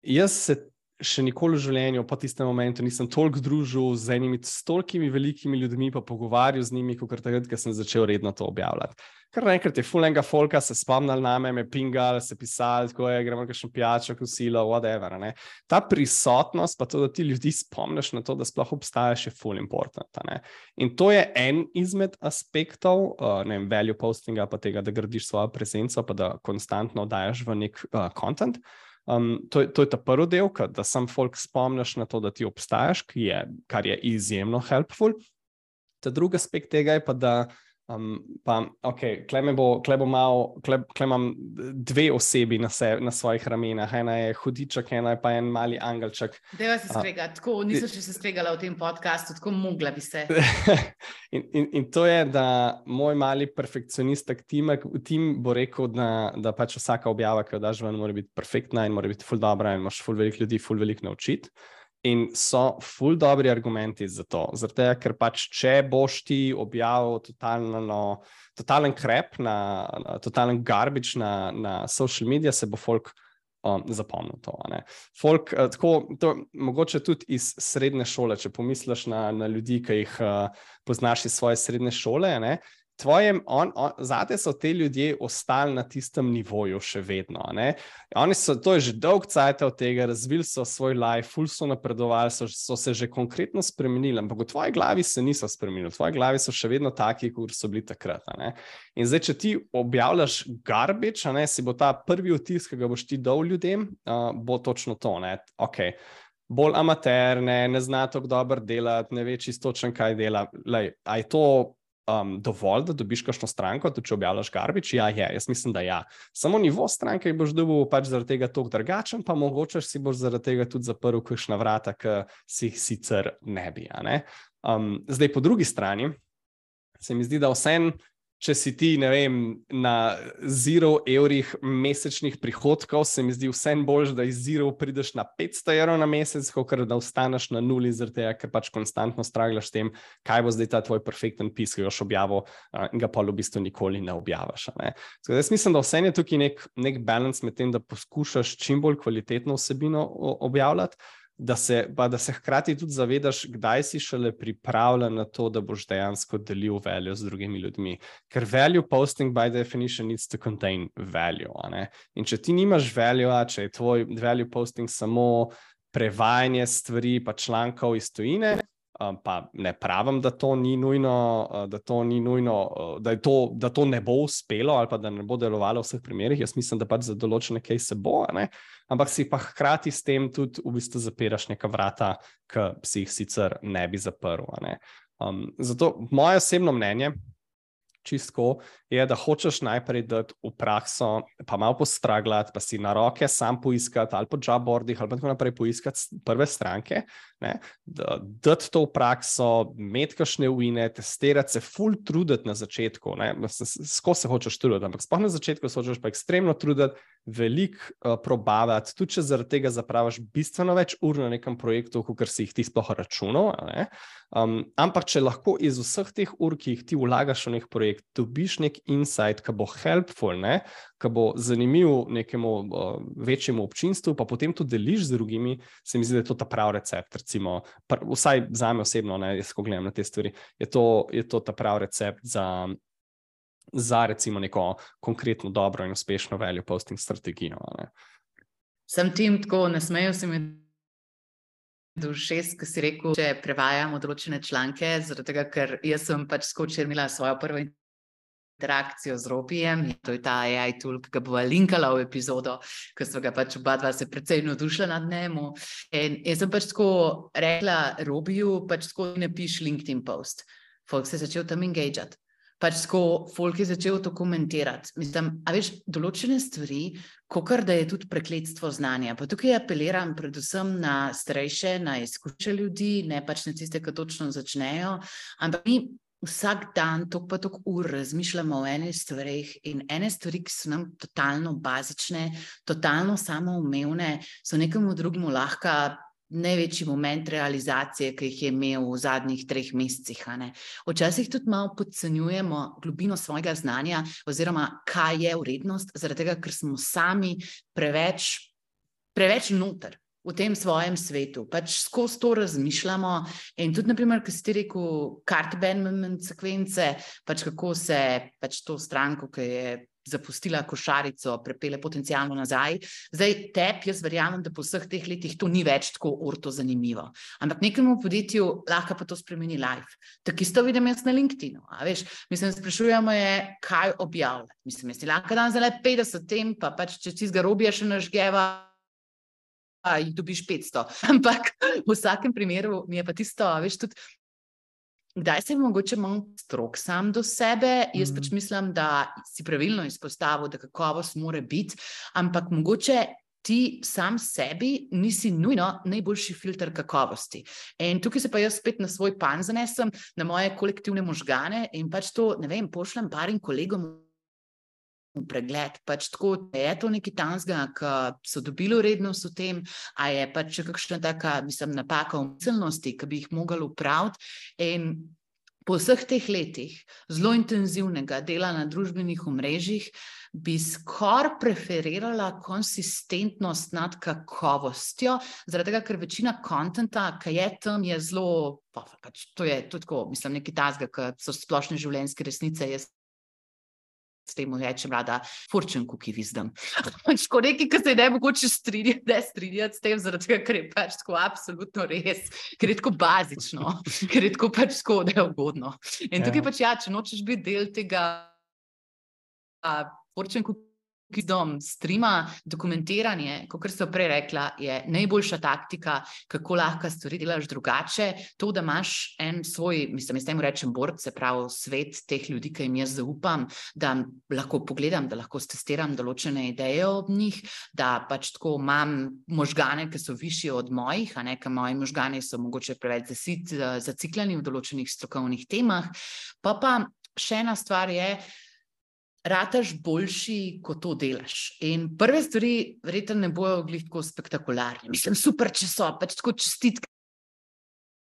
jaz se še nikoli v življenju, po tistem momentu, nisem toliko družil z enimi stolkimi velikimi ljudmi, pa pogovarjal z njimi, kot takrat, ko sem začel redno to objavljati. Ker naenkrat je fulenga folka, se spomnil na me, me pingal, se pisal, tako je, gremo kakšno pijačo, kosilo, whatever. Ne. Ta prisotnost, pa to, da ti ljudi spomniš na to, da sploh obstajaš, je full important. In to je en izmed aspektov, uh, ne vem, value postinga, pa tega, da gradiš svojo prezenco, pa da konstantno dajes v nek uh, content. Um, to, to je ta prvi del, da sem folk spomniš na to, da ti obstajaš, je, kar je izjemno helpful. Ta drugi aspekt tega je pa, da Um, pa, ok, klej bo, klej bo malo, klej, klej imam dve osebi na, se, na svojih ramenah, ena je hudiček, ena je pa en mali angelček. Deva se skrega, uh, tako nisem še se skregala v tem podkastu, tako mogla bi se. in, in, in to je, da moj mali perfekcionist, tim, tim bo rekel, da, da pač vsaka objava, ki jo daš ven, mora biti perfektna in mora biti ful dobra in imaš ful velik ljudi, ful velik naučiti. In so ful dobri argumenti za to. Zato, ker pač, če boš ti objavil totalno, totalen krep, na, na, totalen garbage na, na social medije, se bo folk um, zapomnil to. Folk, uh, tako, to, mogoče tudi iz srednje šole, če pomisliš na, na ljudi, ki jih uh, poznaš iz svoje srednje šole. Ne? Tvojem, on, on, zate so ti ljudje ostali na tistem nivoju še vedno. Ne? Oni so, to je že dolg cajt od tega, razvili so svoj life, ful so napredovali, so, so se že konkretno spremenili, ampak v tvoji glavi se niso spremenili, v tvoji glavi so še vedno taki, kot so bili takrat. In zdaj, če ti objavljaš garbage, ne, si bo ta prvi vtis, ki ga boš ti dal ljudem, uh, bo točno to. Okay. Bolj amaterne, ne znajo tako dobro delati, ne ve čisto, kaj dela. Lej, je to um, dovolj, da dobiš kakšno stranko, tudi če objavljaš garbič? Ja, je, jaz mislim, da ja. Samo nivo stranke boš dobil pač zaradi tega toliko drugačen, pa mogoče si boš zaradi tega tudi zaprl kakšna vrata, ki si jih sicer ne bi. Ne? Um, zdaj, po drugi strani, se mi zdi, da vsem če si ti, ne vem, na zero evrih mesečnih prihodkov, se mi zdi vse bolj, da iz zero prideš na 500 evrov na mesec, kot da ostaneš na nuli, tega, ker pač konstantno straglaš s tem, kaj bo zdaj ta tvoj perfekten pis, ki ga boš objavil in ga pa v bistvu nikoli ne objaviš. Ne? Jaz mislim, da vse je tukaj nek, nek balans med tem, da poskušaš čim bolj kvalitetno vsebino objavljati da se, pa, da se hkrati tudi zavedaš, kdaj si šele pripravljen na to, da boš dejansko delil value z drugimi ljudmi. Ker value posting, by definition, needs to contain value. In če ti nimaš value, če je tvoj value posting samo prevajanje stvari, pa člankov iz tujine, Um, pa ne pravim, da to ni nujno, uh, da to, ni nujno uh, da, to, da to ne bo uspelo ali pa da ne bo delovalo v vseh primerih. Jaz mislim, da pač za določene kaj se bo, ne? Ampak si pa hkrati s tem tudi v bistvu zapiraš neka vrata, ki si jih sicer ne bi zaprl. Ne? Um, zato moje osebno mnenje čistko, je, da hočeš najprej dati v prakso, pa malo postraglati, pa si na roke sam poiskati, ali po jobbordih, ali pa tako naprej poiskati prve stranke, ne, da dati to v prakso, imeti kašne uvine, testirati se, full truditi na začetku. Skozi se hočeš truditi, ampak spohaj na začetku se hočeš pa ekstremno truditi, veliko uh, probavati, tudi če zaradi tega zapraviš bistveno več ur na nekem projektu, kot si jih ti sploh računal. Um, ampak, če lahko iz vseh teh ur, ki jih ti vlagaš v nek projekt, dobiš nek insight, ki bo helpful, ki bo zanimiv nekemu uh, večjemu občinstvu, pa potem to deliš z drugimi, se mi zdi, da je to ta pravi recept. Recimo, pr, vsaj za me osebno, ne, jaz ko gledam na te stvari, je to, je to ta pravi recept za. Za recimo neko konkretno, dobro in uspešno value posting strategijo. Sem tim tako, ne smejo se mi do šest, ki si rekel, če prevajamo določene članke, zaradi tega, ker jaz sem pač skočil imela svojo prvo interakcijo z Robijem in to je ta AI tool, ki ga bova linkala v epizodo, ker smo ga pač oba dva se precej navdušila nad njemu. In jaz sem pač tako rekla Robiju, pač tako ne piš LinkedIn post. Folk se je začel tam engageati pač tako folk je začel to komentirati. Mislim, a veš, določene stvari, kot da je tudi prekletstvo znanja. Pa tukaj apeliram predvsem na starejše, na izkušnje ljudi, ne pač na tiste, ki točno začnejo, ampak mi vsak dan tok pa tok ur razmišljamo o enih stvarih in ene stvari, ki so nam totalno bazične, totalno samoumevne, so nekomu drugemu lahko največji moment realizacije, ki jih je imel v zadnjih treh mesecih. Včasih tudi malo podcenjujemo globino svojega znanja, oziroma kaj je vrednost, zaradi tega, ker smo sami preveč, preveč noter. V tem svojem svetu, pač skozi to razmišljamo. In tudi, naprimer, ki si ti rekel, kart Benjamin sekvence, pač kako se pač to stranko, ki je zapustila košarico, prepele potencijalno nazaj. Zdaj, tebi, jaz verjamem, da po vseh teh letih to ni več tako orto zanimivo. Ampak nekemu podjetju lahko pa to spremeni life. Tako isto vidim jaz na LinkedIn-u. Mislim, sprašujemo je, kaj objavlja. Mislim, jaz ti lahko dan zelo 50 tem, pa pač če si ga robija še nažgeva. Jih dobiš 500. Ampak v vsakem primeru mi je pa tisto, veš, tudi Kdaj se je mogoče malo strok sam do sebe? Mm. Jaz pač mhm. mislim, da si pravilno izpostavil, da kakovost mora biti, ampak mogoče ti sam sebi nisi nujno najboljši filter kakovosti. In tukaj se pa jaz spet na svoj pan zanesem, na moje kolektivne možgane in pač to, ne vem, pošljem parim kolegom pregled. Pač tako, je to nekaj tanskega, ki so dobili vrednost v tem, a je pač kakšna taka, mislim, napaka v miselnosti, ki bi jih mogli upraviti. Po vseh teh letih zelo intenzivnega dela na družbenih omrežjih, bi skoraj preferirala konsistentnost nad kakovostjo, zaradi tega, ker večina konta, ki je tam, je zelo, pa, pač, to je tudi tako, mislim, nekaj tasga, ki so splošne življenjske resnice. Jaz s tem rečem, da fortune cookie wisdom. Pač nekaj, ki se ne mogoče strinjati, ne strinjati s tem, zaradi tega, ker je pač tako absolutno res, ker je tako bazično, ker je tako pač tako neugodno. In tukaj ja. pač ja, če nočeš biti del tega. Uh, fortune cookie ki dom streama, dokumentiranje, kot so prej rekla, je najboljša taktika, kako lahko stvari delaš drugače. To, da imaš en svoj, mislim, jaz temu rečem, bord, se pravi, svet teh ljudi, ki jim jaz zaupam, da lahko pogledam, da lahko testiram določene ideje ob njih, da pač tako imam možgane, ki so višji od mojih, a ne, ker moji možgani so mogoče preveč zasit, zacikljeni v določenih strokovnih temah. Pa pa še ena stvar je, rataš boljši, ko to delaš. In prve stvari, verjetno, ne bojo glih tako spektakularne. Mislim, super, če so, pač tako čestitke,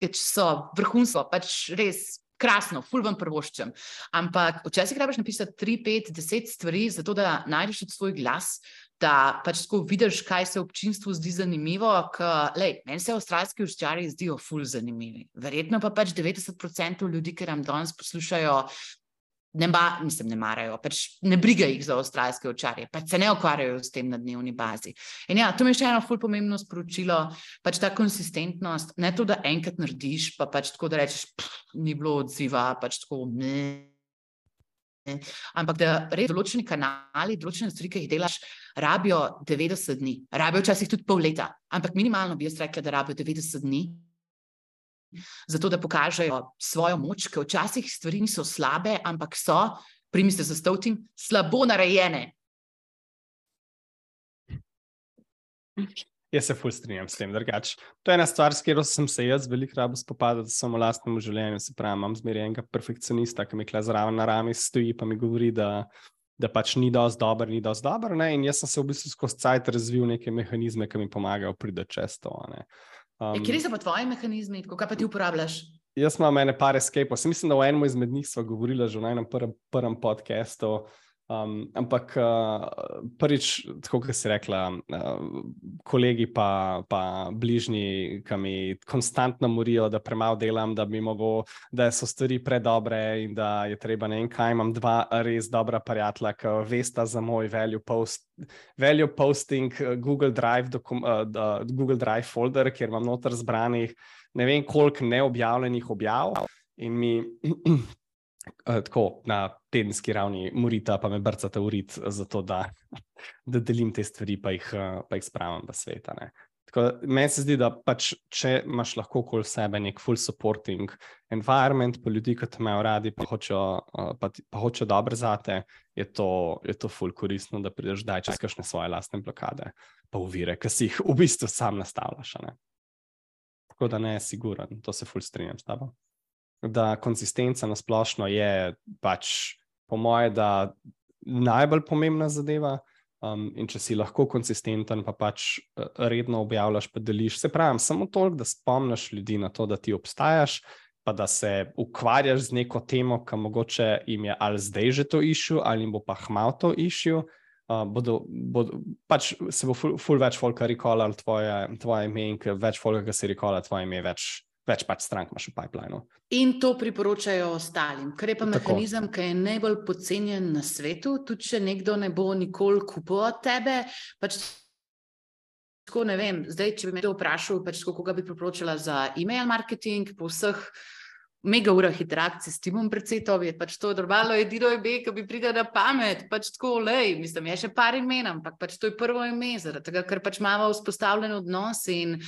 če so vrhunsko, pač res. Krasno, ful vam prvoščem. Ampak včasih rabiš napisati 3, 5, 10 stvari, zato da najdeš svoj glas, da pač tako vidiš, kaj se občinstvu zdi zanimivo. Meni se avstralski uščari zdijo ful zanimivi. Verjetno pa pač 90% ljudi, ki nam danes poslušajo, ne, ba, mislim, ne marajo, pač ne briga jih za avstralske očarje, pač se ne ukvarjajo s tem na dnevni bazi. In ja, to mi je še eno ful pomembno sporočilo, pač ta konsistentnost, ne to, da enkrat narediš, pa pač tako da rečeš, ni bilo odziva, pač tako ne. Ampak da res določeni kanali, določene stvari, ki jih delaš, rabijo 90 dni, rabijo včasih tudi pol leta, ampak minimalno bi jaz rekla, da rabijo 90 dni, zato da pokažejo svojo moč, ker včasih stvari niso slabe, ampak so, primite za stavtim, slabo narejene. Jaz se fulj strinjam s tem, drugač. To je ena stvar, s katero sem se jaz veliko rabo spopadal v svojem lastnem življenju. Se pravi, imam zmeraj enega perfekcionista, ki mi kle zraven na rami stoji, pa mi govori, da, da pač ni dosti dober, ni dosti dober. Ne? In jaz sem se v bistvu skozi cajt razvil neke mehanizme, ki mi pomagajo priti čez to. Ne? Um, Kje so pa tvoji mehanizmi, kako pa ti uporabljaš? Jaz imam ene par escape-ov. Mislim, da v enem izmed njih smo govorili že na enem prvem, prvem podkastu. Um, ampak uh, prvič, tako kot si rekla, uh, kolegi pa, pa bližnji, ki mi konstantno morijo, da premalo delam, da bi mogel, da so stvari predobre in da je treba ne en kaj. Imam dva res dobra prijatelja, ki vesta za moj value, post, value posting uh, Google Drive, dokum, uh, Google Drive folder, kjer imam noter zbranih ne vem koliko neobjavljenih objav. In mi uh, tako na tedenski ravni morita, pa me brcata v rit, zato da, da delim te stvari, pa jih, pa jih spravim v svet. Meni se zdi, da pač, če imaš lahko okoli sebe nek full supporting environment, pa ljudi, ki te imajo radi, pa hočejo, pa, pa hočejo dobro zate, je to, je to full koristno, da prideš daj čez kakšne svoje lastne blokade, pa uvire, ki si jih v bistvu sam nastavljaš. Tako da ne, siguran, to se full strinjam s tabo da konsistenca na splošno je pač, po moje, da najbolj pomembna zadeva. Um, in če si lahko konsistenten, pa pač uh, redno objavljaš, pa deliš. Se pravi, samo toliko, da spomniš ljudi na to, da ti obstajaš, pa da se ukvarjaš z neko temo, ki mogoče jim je ali zdaj že to išil, ali jim bo pa hmal to išil. Uh, bodo, bodo, pač se bo ful, ful več folka rekolal tvoje, tvoje ime, in več folka se rekola tvoje ime, več več pač strank imaš v pipelinu. In to priporočajo ostalim, kar je pa mehanizem, ki je najbolj podcenjen na svetu. Tudi če nekdo ne bo nikoli kupil od tebe. Pač tako, vem, zdaj, če bi me kdo vprašal, pač tako, koga bi priporočila za e-mail marketing, po vseh mega urah interakcije s timom predsedov, je pač to normalno edino ime, ki bi pridel na pamet. Pač tako, lej, mislim, je še par imen, ampak pač to je prvo ime, zaradi tega, ker pač imamo vzpostavljen odnos in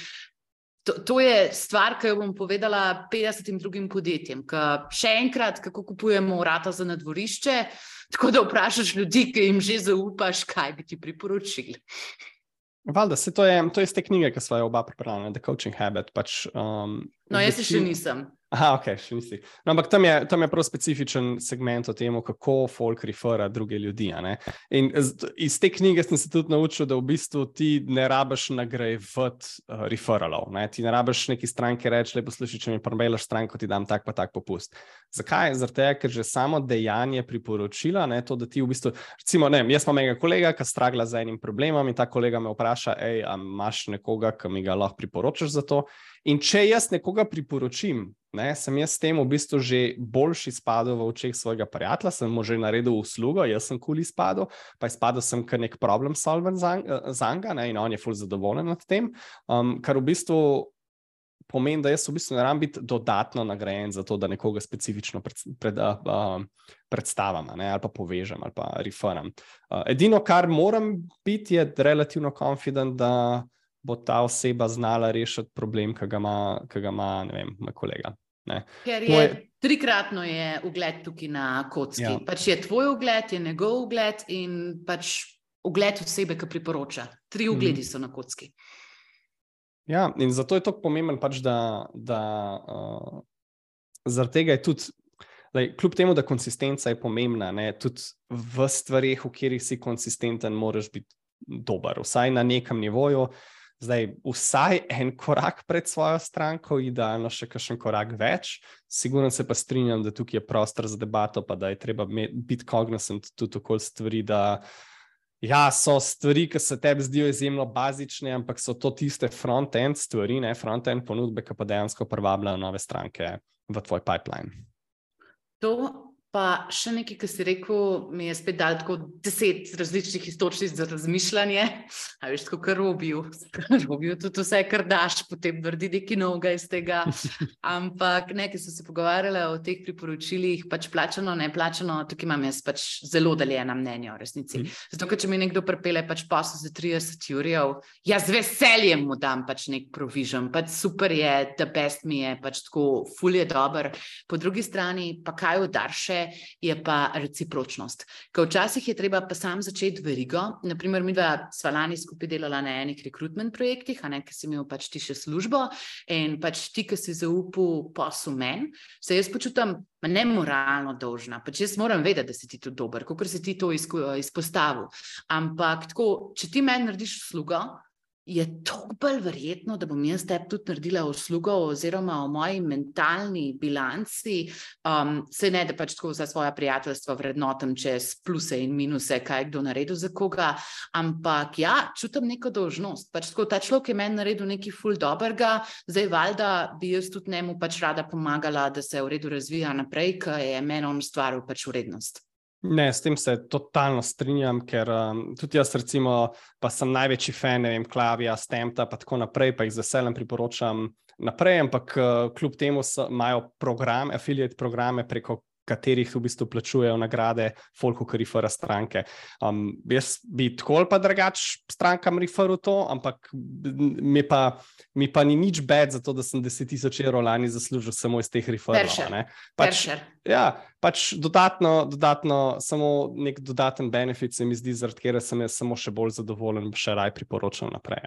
To, to je stvar, ki jo bom povedala 50 drugim podjetjem. Še enkrat, kako kupujemo vrata za nadvorišče, tako da vprašaš ljudi, ki jim že zaupaš, kaj bi ti priporočili. Valjda, se to je, to je iz te knjige, ki smo jo oba pripravili, The Coaching Habit. Pač, um, no, jaz še nisem. Aha, ok, še nisi. No, ampak tam je, tam je prav specifičen segment o tem, kako folk refera druge ljudi. In iz te knjige sem se tudi naučil, da v bistvu ti ne rabiš nagrajevati uh, referalov. Ne? Ti ne rabiš neki stranki reči, lepo slišiš, če mi prbelaš stranko, ti dam tak pa tak popust. Zakaj? Zato, ker že samo dejanje priporočila, ne, to, da ti v bistvu, recimo, ne, jaz imam enega kolega, ki stragla z enim problemom in ta kolega me vpraša, hej, imaš nekoga, ki mi ga lahko priporočaš za to. In če jaz nekoga priporočim, ne, sem jaz s tem v bistvu že boljši spadal v očeh svojega prijatelja, sem mu že naredil uslugo, jaz sem kuli spadal, pa je spadal sem kar nek problem solven za njega in on je fulj zadovoljen nad tem, um, kar v bistvu pomeni, da jaz v bistvu ne rabim biti dodatno nagrajen za to, da nekoga specifično pred, pred, uh, uh, predstavim ne, ali pa povežem ali pa referam. Uh, edino, kar moram biti, je relativno confident, da bo ta oseba znala rešiti problem, ki ga ima, ki ga ima ne vem, moj kolega. Ne. Ker je Moj... trikratno je ugled tukaj na kocki. Ja. Pač je tvoj ugled, je njegov ugled in pač ugled osebe, ki priporoča. Tri mhm. ugledi mm. so na kocki. Ja, in zato je to pomembno, pač, da, da uh, zaradi tega je tudi Lej, kljub temu, da konsistenca je pomembna, ne, tudi v stvarih, v katerih si konsistenten, moraš biti dober, vsaj na nekem nivoju. Zdaj, vsaj en korak pred svojo stranko, idealno še kakšen korak več. Sigurno se pa strinjam, da tukaj je prostor za debato, pa da je treba biti cognizant tudi okoli stvari. Da, ja, so stvari, ki se tebi zdijo izjemno bazične, ampak so to tiste front-end stvari, ne front-end ponudbe, ki pa dejansko privabljajo nove stranke v tvoj pipeline. To Pa še nekaj, ki si rekel, mi je spet dal tako deset različnih istočnic za razmišljanje. A veš, tako kar robijo, robijo tudi vse, kar daš, potem vrdi neki noga iz tega. Ampak nekaj so se pogovarjali o teh priporočilih, pač plačano, ne plačano, tukaj imam jaz pač zelo deljena mnenja o resnici. Mhm. Zato, ker če mi nekdo prepele pač posel za 30 jurjev, jaz z veseljem mu dam pač nek provižen, pač super je, da best mi je, pač tako ful je dober. Po drugi strani pa kaj udarše, je pa recipročnost. Ker včasih je treba pa sam začeti verigo. Naprimer, mi dva sva lani skupaj delala na enih rekrutment projektih, a ne, ki si imel pač ti še službo in pač ti, ki si zaupal poslu meni, se jaz počutam ne moralno dolžna. Pač jaz moram vedeti, da si ti tudi dober, kot si ti to izpostavil. Ampak tako, če ti meni narediš slugo, je to bolj verjetno, da bom jaz tebi tudi naredila uslugo, oziroma o moji mentalni bilanci. Um, se ne, da pač tako za svoje prijateljstvo vrednotam čez pluse in minuse, kaj je kdo naredil za koga, ampak ja, čutim neko dožnost. Pač tako ta človek je meni naredil nekaj ful dobrega, zdaj valjda bi jaz tudi njemu pač rada pomagala, da se v redu razvija naprej, ker je meni on stvaril pač vrednost. Ne, s tem se totalno strinjam, ker um, tudi jaz, recimo, pa sem največji fan, ne vem, Klavija, Stemta, pa tako naprej, pa jih z veseljem priporočam naprej, ampak uh, kljub temu imajo program, affiliate programe preko katerih v bistvu plačujejo nagrade, folko, ki rifera stranke. Um, jaz bi tako ali pa drugač strankam riferil to, ampak mi pa, mi pa ni nič bed za to, da sem 10 tisoč evrov lani zaslužil samo iz teh riferov. Pač, ja, pač dodatno, dodatno, samo nek dodaten benefit se mi zdi, zaradi katerega sem jaz samo še bolj zadovoljen, še raj priporočam naprej.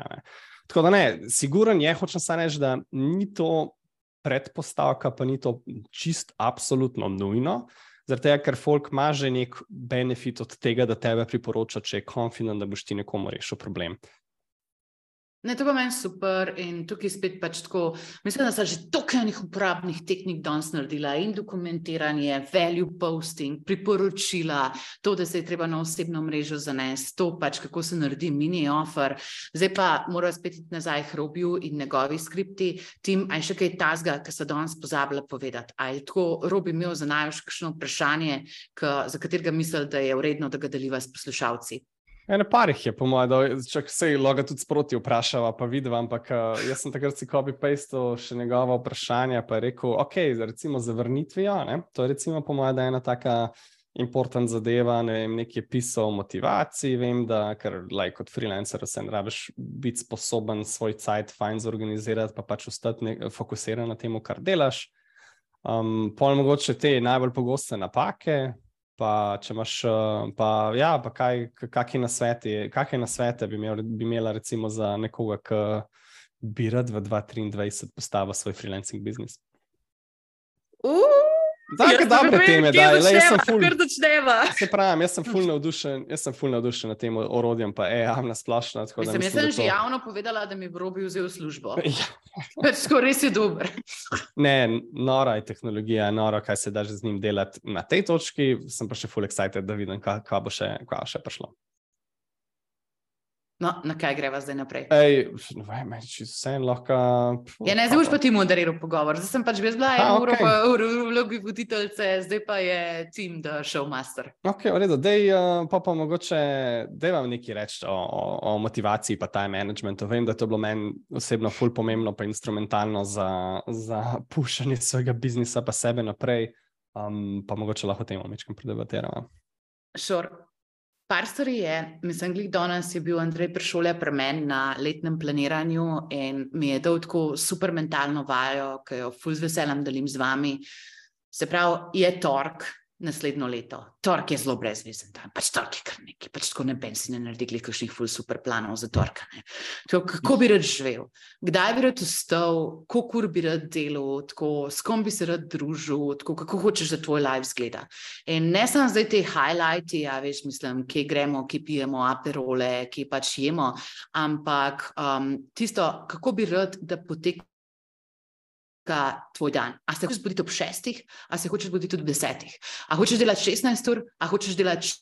Tako da ne, siguren je, hočem samo reči, da ni to predpostavka, pa ni to čist absolutno nujno. Zato, ker folk ima že nek benefit od tega, da tebe priporoča, če je konfident, da boš ti nekomu rešil problem. Ne, to pa meni super in tukaj spet pač tako. Mislim, da so že toliko enih uporabnih tehnik danes naredila in dokumentiranje, value posting, priporočila, to, da se je treba na osebno mrežo zanesti, to pač kako se naredi mini offer. Zdaj pa mora spet iti nazaj k Robiju in njegovi skripti, tim, aj še kaj tazga, ki so danes pozabili povedati. Aj tako Robi imel za največ kakšno vprašanje, k, za katerega misli, da je vredno, da ga deliva s poslušalci. Eno parih je, po mojem, da če se je loga tudi sproti vprašala, pa vidim, ampak uh, jaz sem takrat si copy-pastil še njegova vprašanja, pa je rekel, ok, recimo za vrnitvijo, ne? to je recimo po mojem, da je ena taka important zadeva, ne vem, nekaj pisal o motivaciji, vem, da, ker like, kot freelancer se ne rabiš biti sposoben svoj cajt fajn zorganizirati, pa pač ostati fokusiran na tem, kar delaš. Um, Pol mogoče te najbolj pogoste napake, Pa, če imaš, eh, pa, ja, pa kaj, kakšne nasvete, kakšne nasvete bi, imel, bi imela, recimo, za nekoga, ki bi rad v 2023 postavil svoj freelancing biznis? Uh! Tako dobre teme, da je jaz sem ful. Se pravi, jaz sem ful navdušen, jaz sem ful navdušen nad tem orodjem, pa je javna splošna. Mislim, jaz sem že to... javno povedala, da mi v robi vzel službo. Ja. Pač Skoraj si dober. ne, nora je tehnologija, nora, kaj se da že z njim delati na tej točki, sem pa še ful excited, da vidim, kaj, kaj bo še, kaj še prišlo. No, na kaj greva zdaj naprej? Ej, ne vem, če se en lahko. Ja, ne, zdaj boš pa ti moderiral pogovor. Zdaj sem pač zblaj, uro okay. pa v vlogi voditeljce, zdaj pa je tim, da show master. Ok, v redu, dej uh, pa pa mogoče, dej vam nekaj reči o, o, o motivaciji pa time managementu. Vem, da to je bilo meni osebno ful pomembno pa instrumentalno za, za pušanje svojega biznisa pa sebe naprej, um, pa mogoče lahko temu mečkam predebatiramo. Sure. Par stvari je, mislim, da danes je bil Andrej Pršolja pri meni na letnem planiranju in mi je dal tako super mentalno vajo, ki jo fuz veselim delim z vami. Se pravi, je tork, naslednjo leto. Tork je zelo brezvezen, tam pač tork je kar nekaj, pač tako ne bi si ne naredili kakšnih ful super planov za torka. Tako, kako bi rad živel, kdaj bi rad vstal, koliko ur bi rad delal, tako, s kom bi se rad družil, tako, kako hočeš, da tvoj life zgleda. In ne samo zdaj te highlighti, ja, veš, mislim, kje gremo, kje pijemo aperole, kje pač jemo, ampak um, tisto, kako bi rad, da poteka tvoj dan. A se hočeš zbuditi ob šestih, a se hočeš zbuditi ob desetih, a hočeš delati 16 ur, a hočeš delati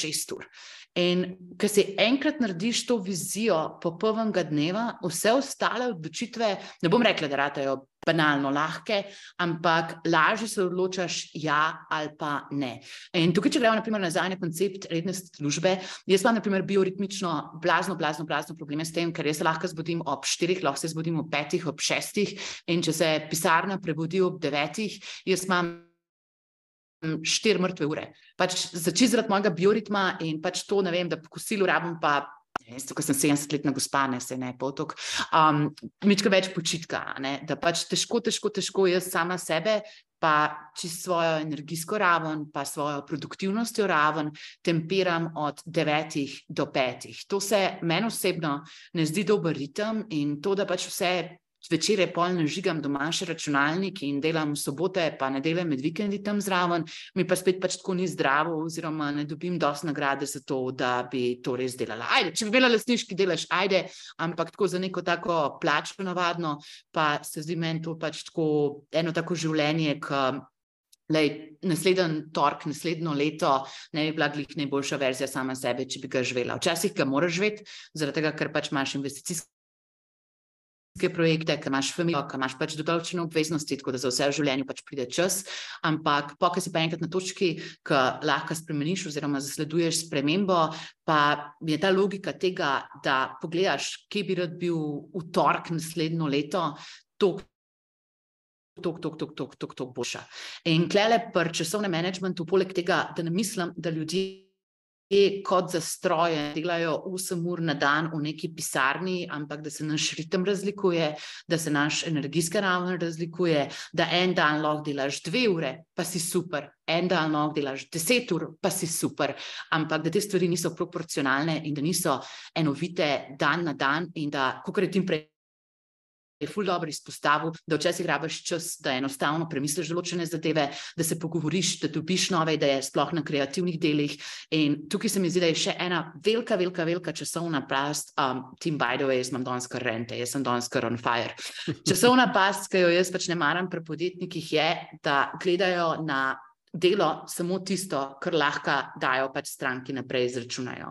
6 ur. In ker si enkrat narediš to vizijo popolnega dneva, vse ostale odločitve, ne bom rekla, da ratajo banalno lahke, ampak lažje se odločaš ja ali pa ne. In tukaj, če gremo naprimer nazaj na koncept redne službe, jaz imam naprimer bioritmično blazno, blazno, blazno probleme s tem, ker jaz se lahko zbudim ob štirih, lahko se zbudim ob petih, ob šestih in če se pisarna prebudi ob devetih, jaz imam štiri mrtve ure. Pač Začeti zaradi mojega bioritma in pač to, ne vem, da po kosilu rabim pa. Ko sem 70-letna gospa, ne se ne potok, um, mička več počitka, ne? da pač težko, težko, težko jaz sama sebe, pa čisto svojo energijsko raven, pa svojo produktivnostjo raven temperam od 9 do 5. To se meni osebno ne zdi dober ritem in to, da pač vse zvečer je pol nažigam doma še računalnik in delam sobote, pa nedelje med vikendi tam zraven, mi pa spet pač tako ni zdravo, oziroma ne dobim dosti nagrade za to, da bi to res delala. Ajde, če bi bila lasniški delaš, ajde, ampak tako za neko tako plačo navadno, pa se zdi meni to pač tako eno tako življenje, ki. Lej, naslednji torek, naslednjo leto, ne bi bila glih najboljša verzija sama sebe, če bi ga živela. Včasih ga moraš živeti, zaradi tega, ker pač imaš investicijske projekte, ki imaš familijo, ki imaš pač določene obveznosti, tako da za vse v življenju pač pride čas. Ampak, pokaj si pa enkrat na točki, ki lahko spremeniš, oziroma zasleduješ spremembo, pa je ta logika tega, da pogledaš, kje bi rad bil v torek naslednjo leto. Tok, tok, tok, tok, tok, tok boljša. In klele pri časovnem menedžmentu, poleg tega, da ne mislim, da ljudje kot za stroje, delajo 8 ur na dan v neki pisarni, ampak da se naš ritem razlikuje, da se naš energijski raven razlikuje, da en dan lahko delaš 2 ure, pa si super, en dan lahko delaš 10 ur, pa si super, ampak da te stvari niso proporcionalne in da niso enovite dan na dan in da, kot tim prej je ful dobro izpostavil, da včasih rabiš čas, da enostavno premisliš določene zadeve, da se pogovoriš, da dobiš nove ideje, sploh na kreativnih delih. In tukaj se mi zdi, da je še ena velika, velika, velika časovna past. Um, Tim, by the way, jaz imam danes kar rente, jaz sem danes kar on fire. Časovna past, ki jo jaz pač ne maram pri podjetnikih, je, da gledajo na delo samo tisto, kar lahko dajo pač stranki naprej izračunajo.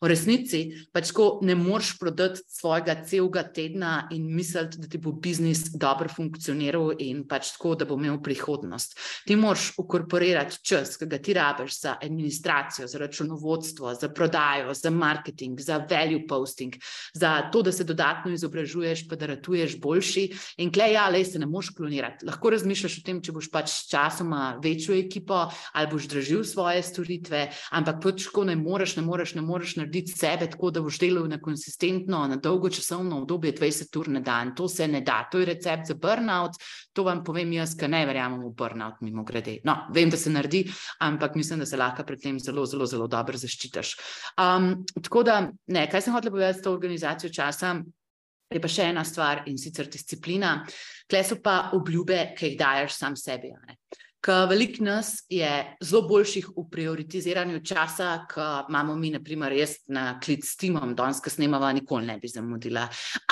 V resnici pač ko ne moreš prodati svojega celega tedna in misliti, da ti bo biznis dobro funkcioniral in pač tako, da bo imel prihodnost. Ti moraš ukorporirati čas, ki ga ti rabiš za administracijo, za računovodstvo, za prodajo, za marketing, za value posting, za to, da se dodatno izobražuješ, pa da ratuješ boljši. In klej, ja, le se ne moreš klonirati. Lahko razmišljaš o tem, če boš pač s časoma večjo ekipo ali boš dražil svoje storitve, ampak pač tako ne moreš, ne moreš, ne moreš narediti sebe tako, da boš delal na konsistentno, na dolgo časovno obdobje 20 ur na dan. To se ne da. To je recept za burnout. To vam povem jaz, ki ne verjamem v burnout, mimo grede. No, vem, da se naredi, ampak mislim, da se lahko pred tem zelo, zelo, zelo dobro zaščitiš. Um, tako da, ne, kaj sem hotel povedati s to organizacijo časa? Je pa še ena stvar in sicer disciplina. Kle so pa obljube, ki jih daješ sam sebi. Ker veliko nas je zelo boljših v prioritiziranju časa, kot imamo mi, naprimer, jaz na klic s timom, danes, ki snemava, nikoli ne bi zamudila.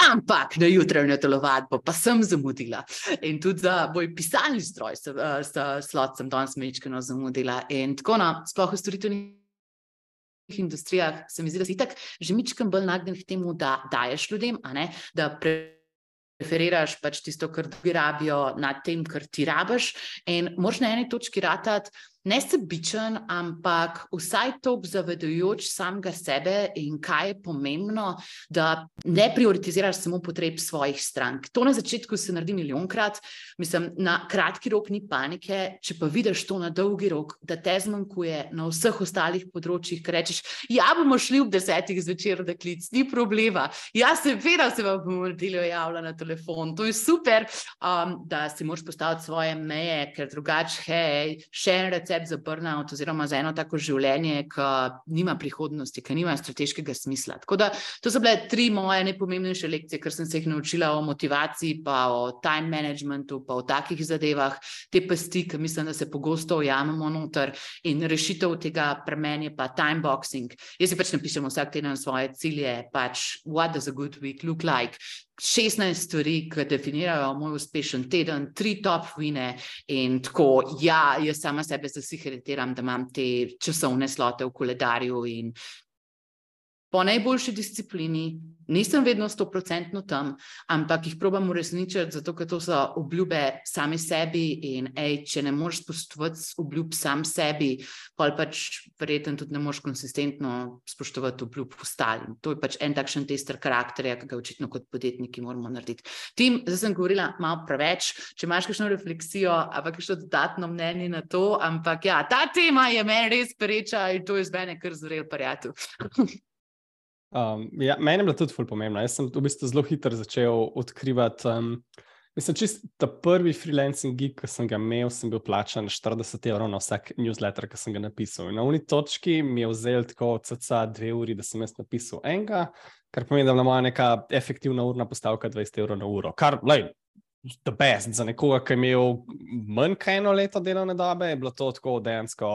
Ampak na jutranjo telovadbo pa sem zamudila. In tudi za moj pisalni stroj, s slot sem danes mečkano zamudila. In tako na, sploh v storitvenih industrijah se mi zdi, da si tak že mičkam bolj nagnjen k temu, da daješ ljudem, a ne, da pre preferiraš pač tisto, kar drugi rabijo, nad tem, kar ti rabiš. In moraš na eni točki ratati, ne sebičen, ampak vsaj to obzavedujoč samega sebe in kaj je pomembno, da ne prioritiziraš samo potreb svojih strank. To na začetku se naredi milijonkrat, mislim, na kratki rok ni panike, če pa vidiš to na dolgi rok, da te zmanjkuje na vseh ostalih področjih, ki rečeš, ja, bomo šli ob desetih zvečer, da klic, ni problema. Ja, seveda se vam bomo naredili javljati na telefon, to je super, um, da si moraš postaviti svoje meje, ker drugače, hej, še en recept sebi za burnout oziroma za eno tako življenje, ki nima prihodnosti, ki nima strateškega smisla. Da to so bile tri moje najpomembnejše lekcije, ker sem se jih naučila o motivaciji, pa o time managementu, pa o takih zadevah, te pasti, ki mislim, da se pogosto ujamemo noter in rešitev tega premenje pa time boxing. Jaz si pač napišem vsak teden svoje cilje, pač what does a good week look like. 16 stvari, ki definirajo moj uspešen teden, tri top vine in tako, ja, jaz sama sebe zasihiritiram, da imam te časovne slote v koledarju in po najboljši disciplini, nisem vedno stoprocentno tam, ampak jih probam uresničiti, zato ker to so obljube sami sebi. In ej, če ne moreš spoštovati obljub sam sebi, pa pač verjetno tudi ne moreš konsistentno spoštovati obljub ostalim. To je pač en takšen tester karakterja, ki ga očitno kot podjetniki moramo narediti. Tim, zdaj sem govorila malo preveč, če imaš kakšno refleksijo, ampak še dodatno mnenje na to, ampak ja, ta tema je meni res pereča in to je z mene kar zrel prijatelj. Um, ja, meni je bilo tudi zelo pomembno. Jaz sem v bistvu zelo hitro začel odkrivati. Um, mislim, čist ta prvi freelancing gig, ki sem ga imel, sem bil plačan 40 evrov na vsak newsletter, ki sem ga napisal. In na uni točki mi je vzel tako cca dve uri, da sem jaz napisal enega, kar pomeni, da je moja neka efektivna urna postavka 20 evrov na uro. Kar, lej, The best za nekoga, ki je imel manj kot eno leto delovne dobe, je bilo to tako dejansko,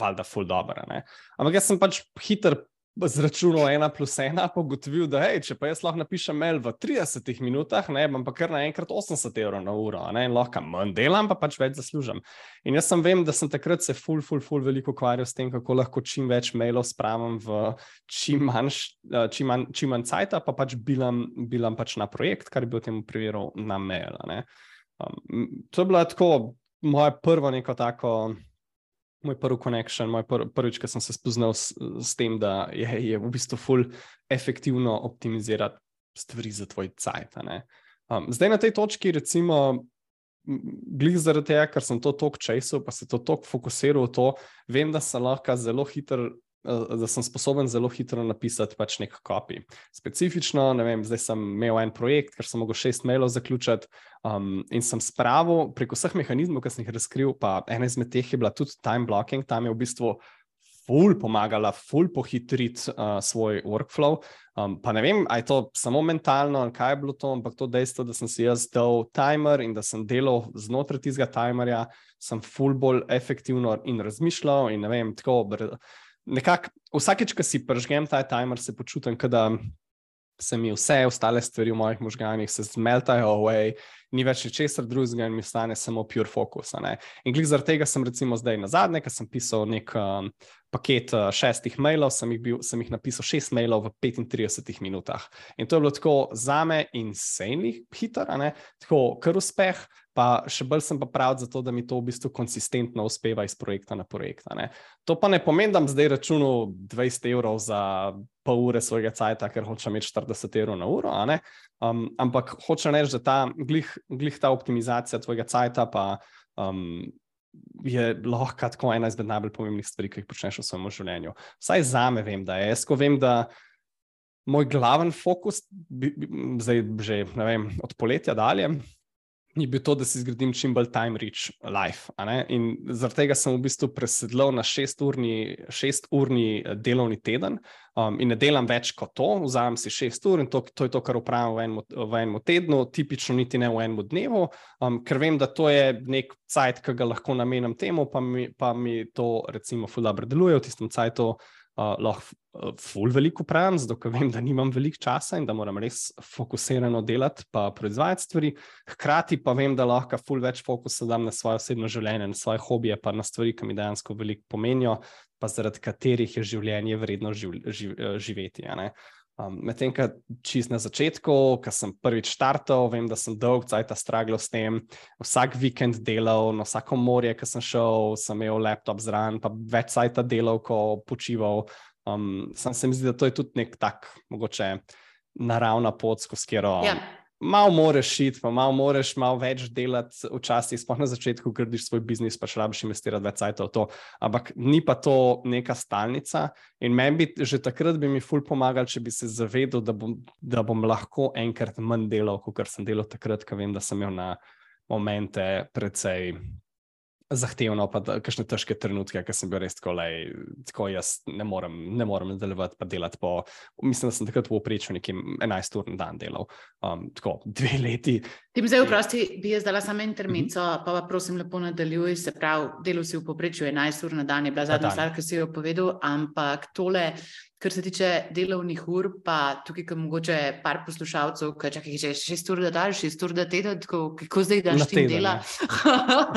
valjda, full dobro. Ampak jaz sem pač hiter zračunal ena plus ena, pa ugotovil, da hej, če pa jaz lahko napišem mail v 30 minutah, ne, bom pa kar naenkrat 80 evrov na uro, ne, in lahko manj delam, pa pač več zaslužim. In jaz sem vem, da sem takrat se ful, ful, ful veliko ukvarjal s tem, kako lahko čim več mailov spravim v čim manj, eh, čim manj, čim manj cajta, pa pač bilam, bilam pač na projekt, kar bil v tem primeru na mail. Um, to je bila tako moja prva neko tako moj prvi connection, moj pr prvič, ki sem se spoznal s, s tem, da je, je v bistvu ful efektivno optimizirati stvari za tvoj cajt. Um, zdaj na tej točki, recimo, glih zaradi tega, ker sem to tok časov, pa se to tok fokusiral v to, vem, da se lahko zelo hitro da sem sposoben zelo hitro napisati pač nek kopij. Specifično, ne vem, zdaj sem imel en projekt, ker sem mogel šest mailov zaključiti um, in sem spravil preko vseh mehanizmov, ki sem jih razkril, pa ena izmed teh je bila tudi time blocking, tam je v bistvu. Ful pomagala, ful pohitriti uh, svoj workflow. Um, pa ne vem, ali je to samo mentalno, ali kaj je bilo to, ampak to dejstvo, da sem si jaz dal timer in da sem delal znotraj tistega timerja, sem ful bolj efektivno in razmišljal. In ne vem, tako nekako vsakeč, ko si pržgem ta timer, se počutim, da se mi vse ostale stvari v mojih možganjih zmeltajo, away, ni več česar drugega in mi stane samo pure focus. In glede zaradi tega sem recimo zdaj na zadnje, ker sem pisal nek um, paket uh, šestih mailov, sem jih, bil, sem jih napisal šest mailov v 35 minutah. In to je bilo tako za me insane, hiter, tako kar uspeh. Pa še bolj sem pa prav za to, da mi to v bistvu konsistentno uspeva iz projekta na projekt. To pa ne pomeni, da bom zdaj računal 20 evrov za pol ure svojega cajta, ker hočem imeti 40 evrov na uro. Um, ampak hočem reči, da ta glih, glih ta optimizacija tvojega cajta pa um, je lahko tako ena izmed najbolj pomembnih stvari, ki jih počneš v svojem življenju. Vsaj za me vem, da je. Jaz ko vem, da. Moj glaven fokus, zdaj že vem, od poletja dalje, je bil to, da si zgradim čim bolj time rich life. In zaradi tega sem v bistvu presedlal na šesturni, šesturni eh, delovni teden um, in ne delam več kot to, vzamem si šest ur in to, to je to, kar upravim v enem, v enem tednu, tipično niti ne v enem dnevu, um, ker vem, da to je nek cajt, ki ga lahko namenim temu, pa mi, pa mi to recimo fulabr deluje v tistem cajtu uh, lahko uh, ful veliko pravim, zato ker vem, da nimam veliko časa in da moram res fokusirano delati in proizvajati stvari. Hkrati pa vem, da lahko ful več fokusa dam na svoje osebno življenje, na svoje hobije, pa na stvari, ki mi dejansko veliko pomenijo, pa zaradi katerih je življenje vredno živ, živ, živeti. Um, Medtem, ko čist na začetku, ko sem prvič startal, vem, da sem dolg cajt straglo s tem, vsak vikend delal, na vsako morje, ki sem šel, sem imel laptop zraven, pa več cajt delal, ko počival. Um, sam se mi zdi, da to je tudi nek tak, mogoče naravna pot, skozi katero. Yeah. Ja malo moraš šiti, pa malo moraš malo več delati, včasih, sploh na začetku, gradiš svoj biznis, pa še rabiš investirati več časa v to. Ampak ni pa to neka stalnica. In meni bi že takrat bi mi ful pomagal, če bi se zavedal, da bom, da bom lahko enkrat manj delal, kot sem delal takrat, ker vem, da sem imel na momente precej zahtevno, pa kakšne težke trenutke, ki sem bil res tako, lej, tako jaz ne morem, ne morem nadaljevati, pa delati po. Mislim, da sem takrat v oprečju nekje 11 ur na dan delal, um, tako dve leti. Ti mi zdaj vprosti, bi jaz dala samo intermico, mm -hmm. pa pa prosim lepo nadaljuj, se pravi, delo si v poprečju 11 ur na dan, je bila zadnja stvar, ki si jo povedal, ampak tole Kar se tiče delovnih ur, pa tukaj, ki mogoče par poslušalcev, ki čakaj, če še šest ur da daš, šest ur da teden, kako zdaj daš ti dela.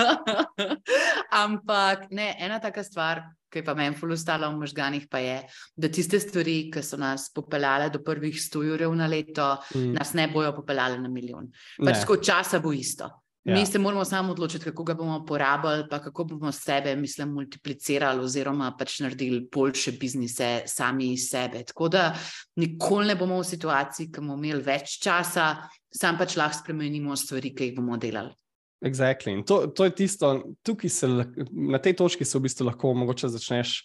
Ampak ne, ena taka stvar, ki pa meni fulustala v možganih, pa je, da tiste stvari, ki so nas popeljale do prvih 100 ur na leto, mm. nas ne bojo popeljale na milijon. Pač tako časa bo isto. Ja. Mi se moramo samo odločiti, kako ga bomo porabili, pa kako bomo sebe, mislim, multiplicirali oziroma pač naredili boljše biznise sami iz sebe. Tako da nikoli ne bomo v situaciji, ki bomo imeli več časa, sam pač lahko spremenimo stvari, ki jih bomo delali. Exactly. To, to je tisto, se, na tej točki se v bistvu lahko mogoče začneš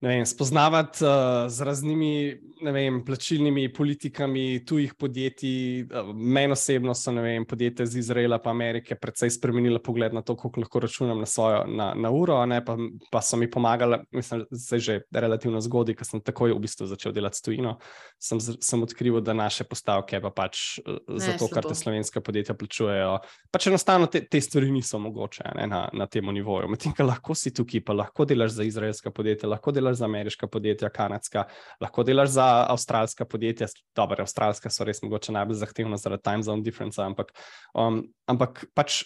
vem, spoznavati uh, z raznimi vem, plačilnimi politikami tujih podjetij. Uh, Meni osebno so vem, podjetja iz Izraela in Amerike precej spremenila pogled na to, kako lahko računam na svojo na, na uro, ne, pa, pa so mi pomagali, mislim, zdaj že relativno zgodaj, ker sem takoj v bistvu začel delati s tujino. Sem, sem odkril, da naše postavke pa pač uh, za to, kar te slovenske podjetja plačujejo, pač enostavno te, te stvari niso mogoče ne, na, na tem nivoju. Medtem, lahko si tukaj, pa lahko delaš za izraelska podjetja, lahko delaš delaš za ameriška podjetja, kanadska, lahko delaš za avstralska podjetja. Dobro, avstralska so res mogoče najbolj zahtevna zaradi time zone difference, ampak, um, ampak pač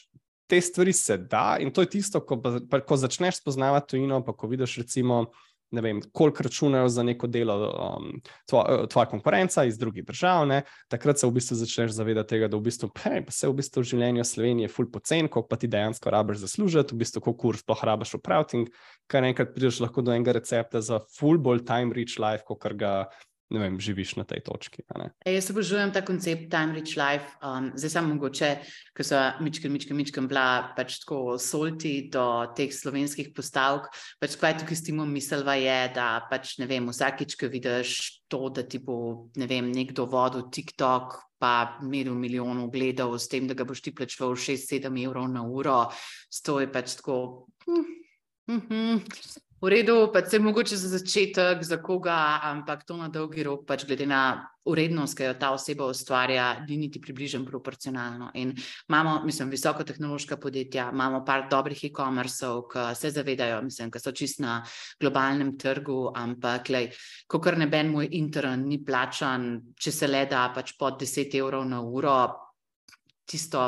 te stvari se da in to je tisto, ko, pa, ko začneš spoznavati tujino, pa ko vidiš recimo ne vem, koliko računajo za neko delo um, tvoja, tvoja konkurenca iz drugih držav, ne, takrat se v bistvu začneš zavedati tega, da v bistvu, hej, se v bistvu v življenju Slovenije ful pocen, koliko pa ti dejansko rabiš zaslužiti, v bistvu koliko kurs sploh rabiš upraviti in kar enkrat prideš lahko do enega recepta za full bolj time rich life, kot ga ne vem, živiš na tej točki. E, jaz obožujem ta koncept Time Rich Life. Um, zdaj samo mogoče, ker so mičke, mičke, mičke bila pač tako solti do teh slovenskih postavk. Pač kaj tukaj s timom mislva je, da pač ne vem, vsakič, ko vidiš to, da ti bo ne vem, nekdo vodil TikTok. Pa imel milijonov gledov, s tem, da ga boš ti plačal 6-7 evrov na uro, stoji pač tako. Hm, hm, hm. V redu, pa se mogoče za začetek, za koga, ampak to na dolgi rok, pač glede na urednost, ki jo ta oseba ustvarja, ni niti približno proporcionalno. In imamo, mislim, visoko tehnološka podjetja, imamo par dobrih e-commerceov, ki se zavedajo, mislim, ki so čist na globalnem trgu, ampak, ko kar ne ben moj intern ni plačan, če se le da pač pod 10 evrov na uro, tisto.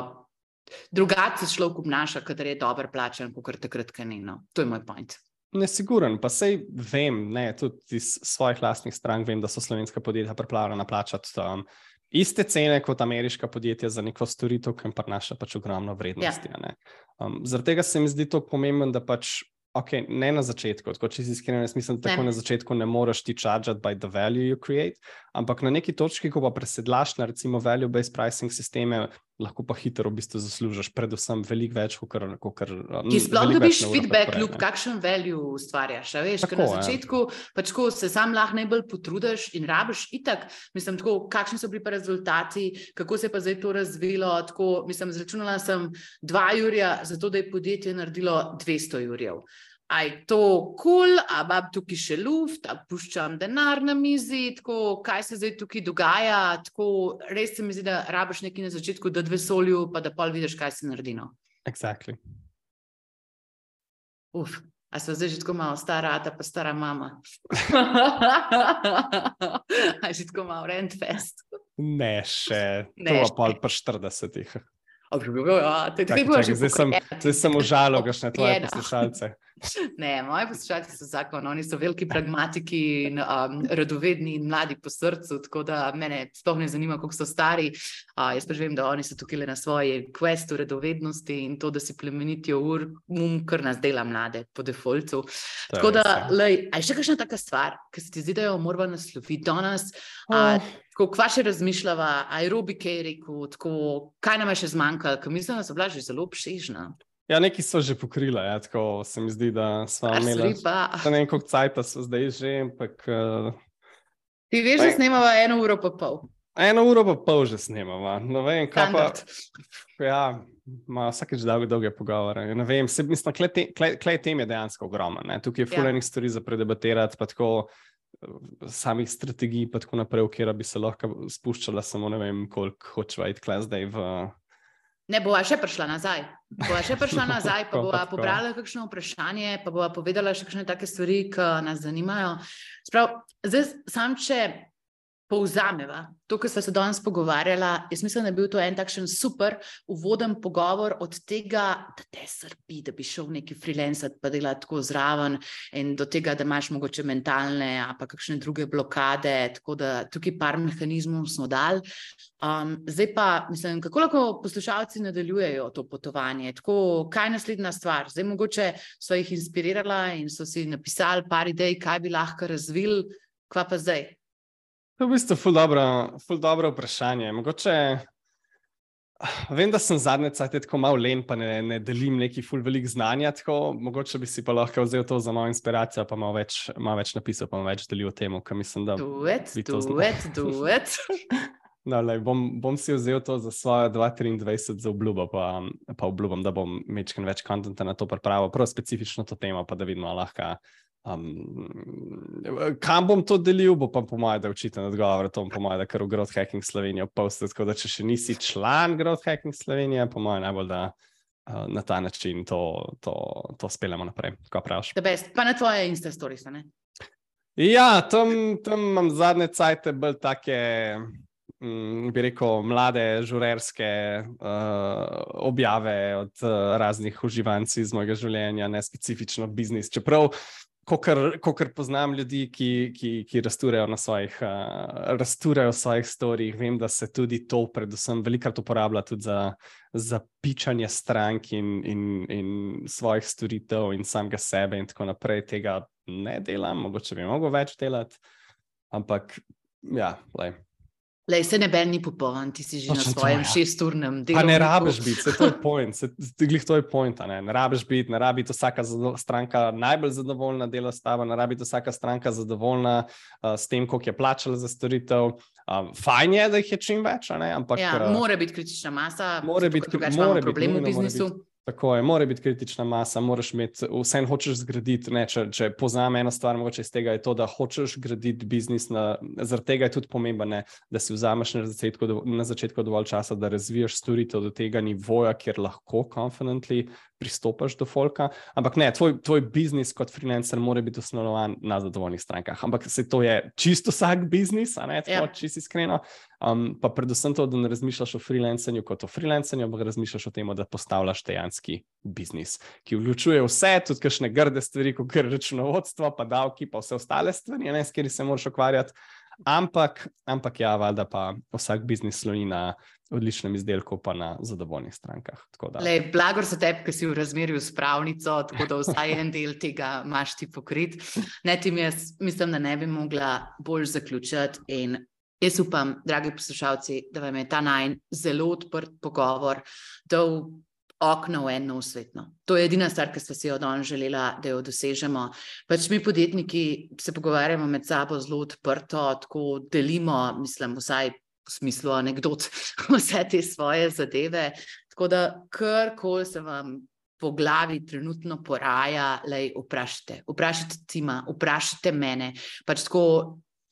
Drugače se človek obnaša, kadar je dobro plačen, kot takrat, kaj ne. No. To je moj point. Nesiguren, pa sej vem, ne, tudi iz svojih lastnih strank vem, da so slovenska podjetja pripravljena plačati um, iste cene kot ameriška podjetja za neko storitev, ki jim prinaša pač ogromno vrednosti. Ja. Um, zaradi tega se mi zdi to pomembno, da pač Okay, ne na začetku, tako če si iskren, jaz mislim, da tako ne. na začetku ne moreš ti chargeati by the value you create, ampak na neki točki, ko pa presedlaš na recimo value-based pricing sisteme, lahko pa hitro v bistvu zaslužiš, predvsem veliko več, kot kar. kar um, Ti sploh dobiš feedback, ljub, kakšen value ustvarjaš. Veš, tako, na ja. začetku pač, ko se sam lahko najbolj potrudiš in rabiš itak, mislim, tako, kakšni so bili pa rezultati, kako se je pa zdaj to razvilo. Tako, mislim, zračunala sem dva jurja, zato da je podjetje naredilo 200 jurjev. Aj to kul, cool, a bab tukaj še luft, a puščam denar na mizi, tako, kaj se zdaj tukaj dogaja. Tako, res se mi zdi, da rabiš nekaj na začetku, da dve solju, pa da pol vidiš, kaj se naredi. No. Exactly. Uf, a so zdaj že tako malo stara, ta pa stara mama. a že tako malo rent fest. Ne, še. Ne, to pa pa 40. Zdaj sem užalil, da še ne tvoje poslušalce. Ne, moji poslušalci so zakon, oni so veliki pragmatiki in um, radovedni in mladi po srcu, tako da me sploh ne zanima, koliko so stari. Uh, jaz pa že vem, da oni so tukaj le na svoji questu radovednosti in to, da si plemenitijo ur, um, kar nas dela mlade po defaultu. Tako da, lej, a je še kakšna taka stvar, ki se ti zdi, da jo moramo nasloviti do nas? Oh. Ko kva še razmišljava, aerobike je rekel, tako, kaj nam je še zmanjkalo, ker mislim, da so bila že zelo obsežna. Ja, neki so že pokrili, ja, tako se mi zdi, da smo imeli. Ne vem, koliko cajt so zdaj že. Ampak, uh, Ti veš, da snemamo eno uro pa pol. Eno uro pa pol že snemamo. No, vem, kaj pa. Ja, ima vsakeč dolge, dolge pogovore. Ja, ne vem, se, mislim, klej te, klej, klej tem je dejansko ogromno. Tukaj je fulejnih ja. stvari za predebatirati, pa tako eh, samih strategij, pa tako naprej, kjer bi se lahko spuščala, samo ne vem, koliko hočeva iti klej zdaj v. Ne bova še prišla nazaj. Bova še prišla nazaj, pa bova pobrala kakšno vprašanje, pa bova povedala še kakšne take stvari, ki nas zanimajo. Sprav, zdaj, sam če povzameva to, kar smo se danes pogovarjali. Jaz mislim, da je bil to en takšen super uvoden pogovor od tega, da te srpi, da bi šel neki freelancer pa delati tako zraven, in do tega, da imaš mogoče mentalne ali kakšne druge blokade. Tako da tukaj par mehanizmov smo dal. Um, zdaj pa, mislim, kako lahko poslušalci nadaljujejo to potovanje? Tako, kaj je naslednja stvar? Zdaj mogoče so jih inspirirala in so si napisali par idej, kaj bi lahko razvili, kva pa zdaj. To je v bistvu ful dobro, ful dobro vprašanje. Mogoče, vem, da sem zadnje cajt tako malo len, pa ne, ne delim neki ful velik znanja, tako mogoče bi si pa lahko vzel to za mojo inspiracijo, pa malo več, malo več napisal, pa malo več delil o tem, ker mislim, da duet, bi to duet, duet. No, lej, bom, bom si vzel to za svojo 2023 za obljubo, pa, pa obljubim, da bom večkrat več konta na to pripravil, prav specifično to temo, pa da vidimo lahko. Um, kam bom to delil, bo pa po mojem, da učite na odgovor, to po mojem, da kar v Growth Hacking Sloveniji opustite. Tako da, če še nisi član Growth Hacking Slovenije, po mojem, najbolj da uh, na ta način to, to, to speljamo naprej. Kaj praviš? Pa na tvoje Insta stories, ne? Ja, tam, tam imam zadnje cajte bolj take. Mm, bi rekel, mlade žurerske uh, objave od uh, raznih uživalcev iz mojega življenja, ne specifično biznis. Čeprav Kot poznam ljudi, ki, ki, ki rasturejo na svojih, uh, rasturejo v svojih storijih, vem, da se tudi to, predvsem, velikokrat uporablja tudi za, za pičanje strank in, in, in svojih storitev in samega sebe, in tako naprej. Tega ne delam, mogoče bi mogel več delati, ampak ja, lej, Le, se ne bel ni popoln, ti si že Točno na svojem to, ja. šesturnem delu. Ne rabiš biti, se to je point, se glih to je point. Ne, ne rabiš biti, ne rabi vsaka stranka najbolj zadovoljna delo s tabo, ne rabi vsaka stranka zadovoljna uh, s tem, koliko je plačala za storitev. Um, fajn je, da jih je čim več, ne, ampak. Ja, uh, mora biti kritična masa, mora biti problem v biznisu. Tako je, mora biti kritična masa, moraš imeti, vse en hočeš zgraditi. Ne, če, če poznam eno stvar, mogoče iz tega je to, da hočeš graditi biznis. Na, zaradi tega je tudi pomembno, da si vzameš na začetku, na začetku dovolj časa, da razviješ storitev do tega nivoja, kjer lahko confidently pristopaš do folka. Ampak ne, tvoj, tvoj biznis kot freelancer mora biti osnovan na zadovoljnih strankah. Ampak se to je čisto vsak biznis, a ne, tako, ja. čisto iskreno. Um, pa predvsem to, da ne razmišljaš o freelancerju kot o freelancerju, ampak razmišljaš o tem, da postavljaš dejanski biznis, ki vključuje vse, tudi kakšne grde stvari, kot je računovodstvo, pa davki, pa vse ostale stvari, ne, s kateri se moraš ukvarjati. Ampak, ampak ja, valjda pa vsak biznis sloni na odličnem izdelku, pa na zadovoljnih strankah. Lej, blagor za tebe, ki si v razmerju s pravnico, tako da vsaj en del tega imaš ti pokrit. Ne, tim jaz mislim, da ne bi mogla bolj zaključiti. In jaz upam, dragi poslušalci, da vam je ta najn zelo odprt pogovor, da v okno v eno svetno. To je edina stvar, ki ste si jo danes želela, da jo dosežemo. Pač mi, podjetniki, se pogovarjamo med sabo zelo odprto, tako delimo, mislim, vsaj v smislu anegdot, vse te svoje zadeve. Tako da, kar koli se vam po glavi trenutno poraja, le vprašajte. Vprašajte tima, vprašajte mene. Pač tako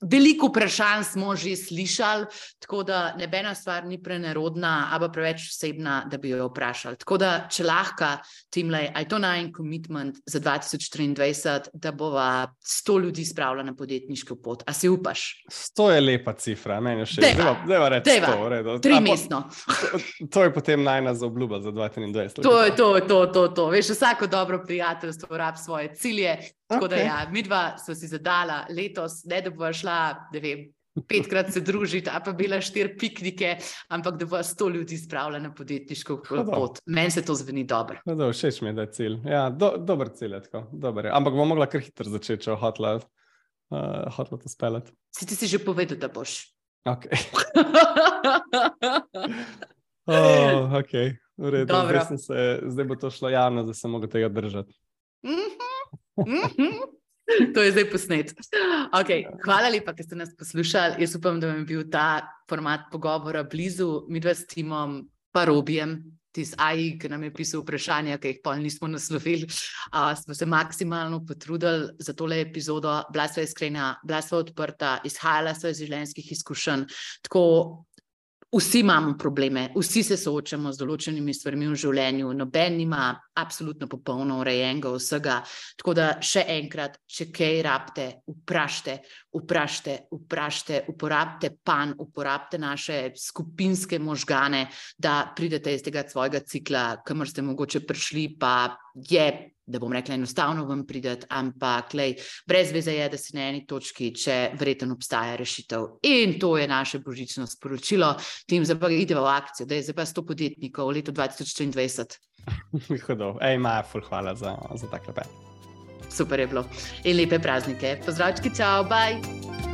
Veliko vprašanj smo že slišali, tako da nebena stvar ni prenerodna, ali preveč osebna, da bi jo vprašali. Tako da, če lahko, Timlej, aj to naj commitment za 2023, da bova 100 ljudi spravila na podjetniško pot. A si upaš? 100 je lepa cifra, meni še vedno. Zdaj pa reči 100, redo. Tri mesno. To, to je potem najna za obljuba za 2023. To je to, to, to, to. Veš, vsako dobro prijateljstvo rab svoje cilje. Tako okay. da, ja, mi dva smo si zadala letos, ne da bo šla, ne vem. Petkrat se družiti, a pa bila štiri piknike, ampak da bo sto ljudi spravila na podjetniško pot. Meni se to zveni dobro. No, všeč mi je, da je cilj. Ja, do, dober cilj je tako. Dober je. Ampak bom mogla kar hitro začeti, če hotla, uh, hotla to speljati. Si ti si že povedal, da boš. Ok. oh, ok, v redu. Zdaj, se, zdaj bo to šlo javno, da se mogo tega držati. Mm -hmm. to je zdaj posnet. Okay, hvala lepa, da ste nas poslušali. Jaz upam, da vam je bil ta format pogovora blizu, mi dva s timom, pa robijem. tisti AI, ki nam je pisal vprašanja, ki jih pa nismo naslovili. Uh, smo se maksimalno potrudili za tole epizodo, bila sva iskrena, bila sva odprta, izhajala sva iz življenjskih izkušenj. Tako Vsi imamo probleme, vsi se soočamo z določenimi stvarmi v življenju, noben ima absolutno popolno urejenega vsega. Tako da še enkrat, če kaj rabite, vprašajte, vprašajte, vprašajte, uporabite pan, uporabite naše skupinske možgane, da pridete iz tega svojega cikla, kamor ste mogoče prišli, pa je da bom rekla, enostavno vam prideti, ampak lej, brez veze je, da si na eni točki, če verjetno obstaja rešitev. In to je naše božično sporočilo, tim za pa idete v akcijo, da je zdaj pa 100 podjetnikov v letu 2023. Hudo, ej, Maja, ful, hvala za, za takle pet. Super je bilo in lepe praznike. Pozdravčki, čau, baj!